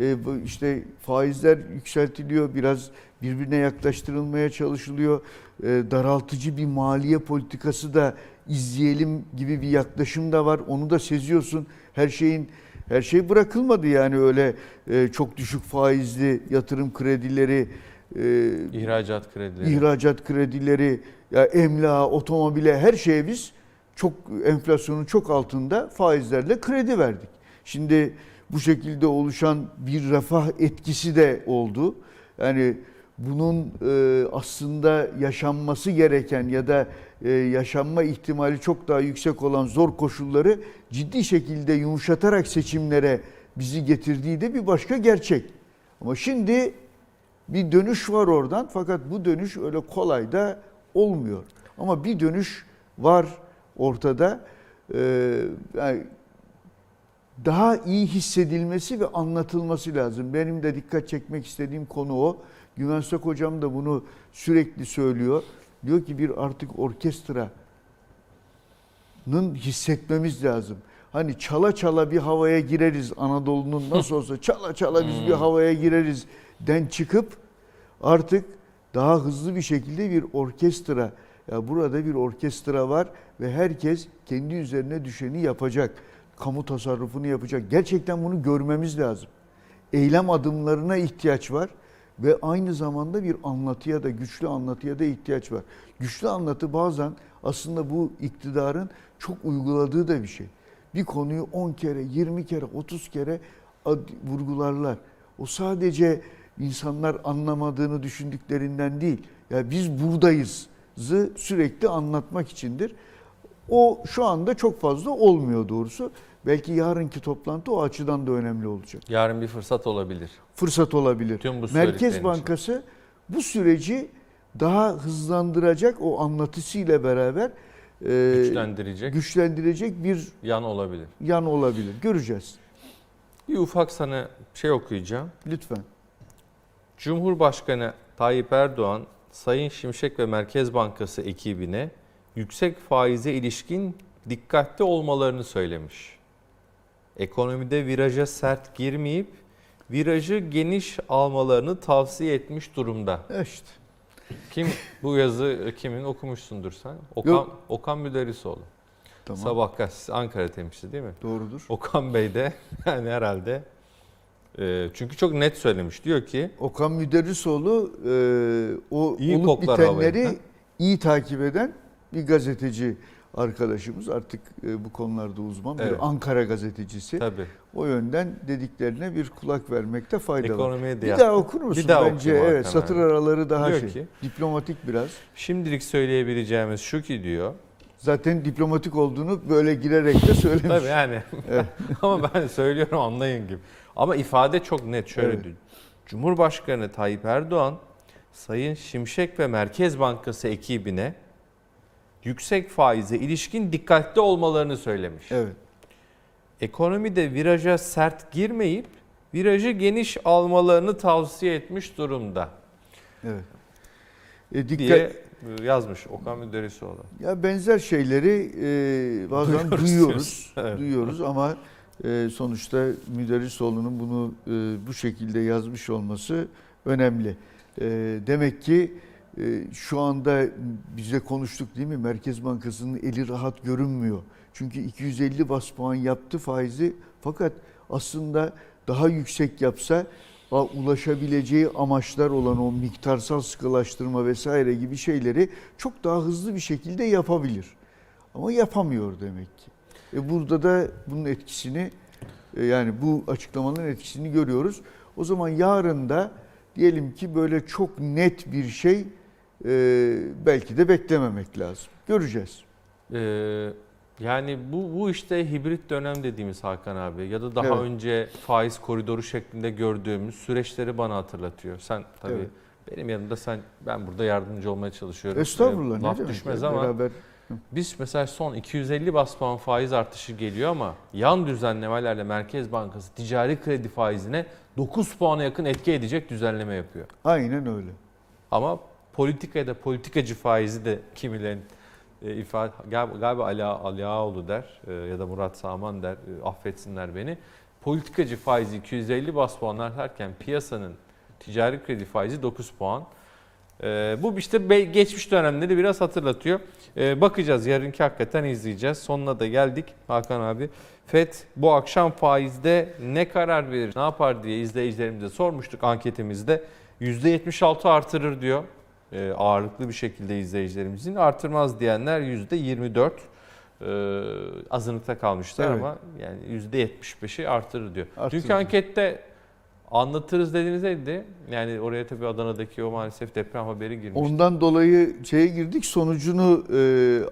Ee, bu işte faizler yükseltiliyor. Biraz birbirine yaklaştırılmaya çalışılıyor. Ee, daraltıcı bir maliye politikası da izleyelim gibi bir yaklaşım da var. Onu da seziyorsun. Her şeyin her şey bırakılmadı yani öyle e, çok düşük faizli yatırım kredileri e, İhracat kredileri. ihracat kredileri, ya emlağa, otomobile her şeye biz çok enflasyonun çok altında faizlerle kredi verdik. Şimdi bu şekilde oluşan bir refah etkisi de oldu. Yani bunun e, aslında yaşanması gereken ya da e, yaşanma ihtimali çok daha yüksek olan zor koşulları ciddi şekilde yumuşatarak seçimlere bizi getirdiği de bir başka gerçek. Ama şimdi bir dönüş var oradan fakat bu dönüş öyle kolay da olmuyor. Ama bir dönüş var ortada. Yani daha iyi hissedilmesi ve anlatılması lazım. Benim de dikkat çekmek istediğim konu o. Güvensek hocam da bunu sürekli söylüyor. Diyor ki bir artık orkestranın hissetmemiz lazım. Hani çala çala bir havaya gireriz Anadolu'nun nasıl olsa çala çala biz bir havaya gireriz den çıkıp artık daha hızlı bir şekilde bir orkestra ya burada bir orkestra var ve herkes kendi üzerine düşeni yapacak. Kamu tasarrufunu yapacak. Gerçekten bunu görmemiz lazım. Eylem adımlarına ihtiyaç var ve aynı zamanda bir anlatıya da güçlü anlatıya da ihtiyaç var. Güçlü anlatı bazen aslında bu iktidarın çok uyguladığı da bir şey. Bir konuyu 10 kere, 20 kere, 30 kere vurgularlar. O sadece insanlar anlamadığını düşündüklerinden değil. Ya biz buradayız'ı sürekli anlatmak içindir. O şu anda çok fazla olmuyor doğrusu. Belki yarınki toplantı o açıdan da önemli olacak. Yarın bir fırsat olabilir. Fırsat olabilir. Tüm bu Merkez Bankası bu süreci daha hızlandıracak o anlatısıyla beraber e, Güçlendirecek güçlendirecek bir yan olabilir. yan olabilir. Göreceğiz. Bir ufak sana şey okuyacağım. Lütfen. Cumhurbaşkanı Tayyip Erdoğan, Sayın Şimşek ve Merkez Bankası ekibine yüksek faize ilişkin dikkatli olmalarını söylemiş. Ekonomide viraja sert girmeyip virajı geniş almalarını tavsiye etmiş durumda. E İşte. Kim bu yazı kimin okumuşsundur sen? Okan, Yok. Okan Müderrisoğlu. Tamam. Sabah gazetesi Ankara temsilcisi değil mi? Doğrudur. Okan Bey de yani herhalde e, çünkü çok net söylemiş. Diyor ki Okan Müderrisoğlu e, o İyi olup bitenleri havayı. iyi takip eden bir gazeteci arkadaşımız. Artık e, bu konularda uzman. Evet. Bir Ankara gazetecisi. tabii O yönden dediklerine bir kulak vermekte fayda var. ekonomiye de Bir daha okur musun? Bir daha Bence evet satır araları daha Diyor şey. ki- Diplomatik biraz. Şimdilik söyleyebileceğimiz şu ki diyor. Zaten diplomatik olduğunu böyle girerek de söylemiş. Tabii yani. Evet. Ama ben söylüyorum anlayın gibi. Ama ifade çok net şöyle Evet. diyor. Cumhurbaşkanı Tayyip Erdoğan, Sayın Şimşek ve Merkez Bankası ekibine yüksek faize ilişkin dikkatli olmalarını söylemiş. Evet. Ekonomide viraja sert girmeyip virajı geniş almalarını tavsiye etmiş durumda Evet. E, dikkat, diye yazmış Okan Müderrisoğlu. Ya benzer şeyleri e, bazen Duyuyoruz duyuyoruz. Evet. duyuyoruz ama e, sonuçta Müderrisoğlu'nun bunu e, bu şekilde yazmış olması önemli. E, demek ki e, şu anda bize konuştuk değil mi? Merkez Bankası'nın eli rahat görünmüyor. Çünkü 250 bas puan yaptı faizi fakat aslında daha yüksek yapsa ulaşabileceği amaçlar olan o miktarsal sıkılaştırma vesaire gibi şeyleri çok daha hızlı bir şekilde yapabilir. Ama yapamıyor demek ki. E burada da bunun etkisini e, yani bu açıklamanın etkisini görüyoruz. O zaman yarın da diyelim ki böyle çok net bir şey e, belki de beklememek lazım. Göreceğiz. Ee, yani bu, bu işte hibrit dönem dediğimiz Hakan abi ya da daha Evet. önce faiz koridoru şeklinde gördüğümüz süreçleri bana hatırlatıyor. Sen tabii Evet. benim yanımda sen ben burada yardımcı olmaya çalışıyorum. Estağfurullah Ee, Laf demek? düşmez ya, ama beraber biz mesela son 250 bas puan faiz artışı geliyor ama yan düzenlemelerle Merkez Bankası ticari kredi faizine 9 puana yakın etki edecek düzenleme yapıyor. aynen öyle. Ama politika ya da politikacı faizi de kimilerin e, ifade gal- galiba Ali, Ali Ağaoğlu der e, ya da Murat Saman der e, affetsinler beni. Politikacı faizi 250 bas puan artarken piyasanın ticari kredi faizi 9 puan. E, bu işte geçmiş dönemleri biraz hatırlatıyor. E, bakacağız yarınki hakikaten izleyeceğiz. Sonuna da geldik Hakan abi. FED bu akşam faizde ne karar verir, ne yapar diye izleyicilerimize sormuştuk anketimizde. %76 artırır diyor ağırlıklı bir şekilde izleyicilerimizin. Artırmaz diyenler %24 e, azınlıkta kalmışlar Evet. ama yani %75'i artırır diyor. Artırır. Dünkü ankette anlatırız dediğiniz neydi? Yani oraya tabii Adana'daki o maalesef deprem haberi girmiş. Ondan dolayı şeye girdik sonucunu e,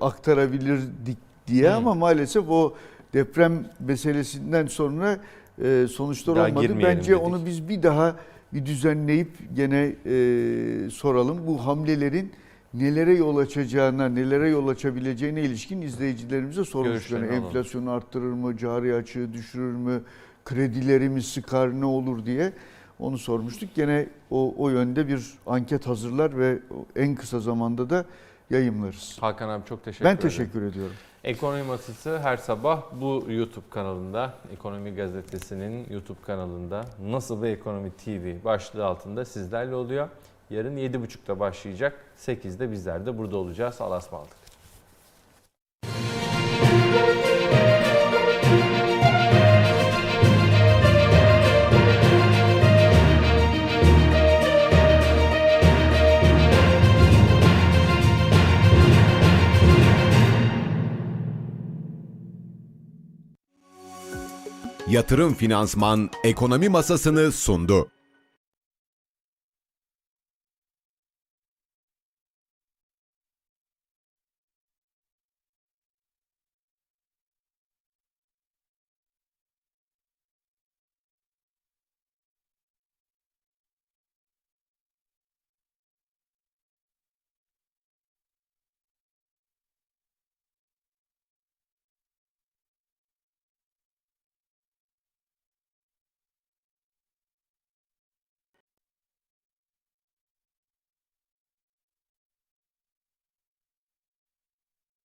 aktarabilirdik diye Hmm. ama maalesef o deprem meselesinden sonra e, sonuçlar olmadı. Bence dedik. onu biz bir daha bir düzenleyip gene e, soralım. Bu hamlelerin nelere yol açacağına, nelere yol açabileceğine ilişkin izleyicilerimize alalım. enflasyonu arttırır mı, cari açığı düşürür mü, kredilerimi sıkar ne olur diye onu sormuştuk. Gene o, o yönde bir anket hazırlar ve en kısa zamanda da yayımlarız. Hakan abi çok teşekkür Ben ederim. teşekkür ediyorum. Ekonomi Masası her sabah bu YouTube kanalında, Ekonomi Gazetesi'nin YouTube kanalında Nasıl ve Ekonomi TV başlığı altında sizlerle oluyor. Yarın 7.30'da başlayacak. 8'de bizler de burada olacağız. Allah'a ısmarladık. Yatırım Finansman Ekonomi Masasını sundu.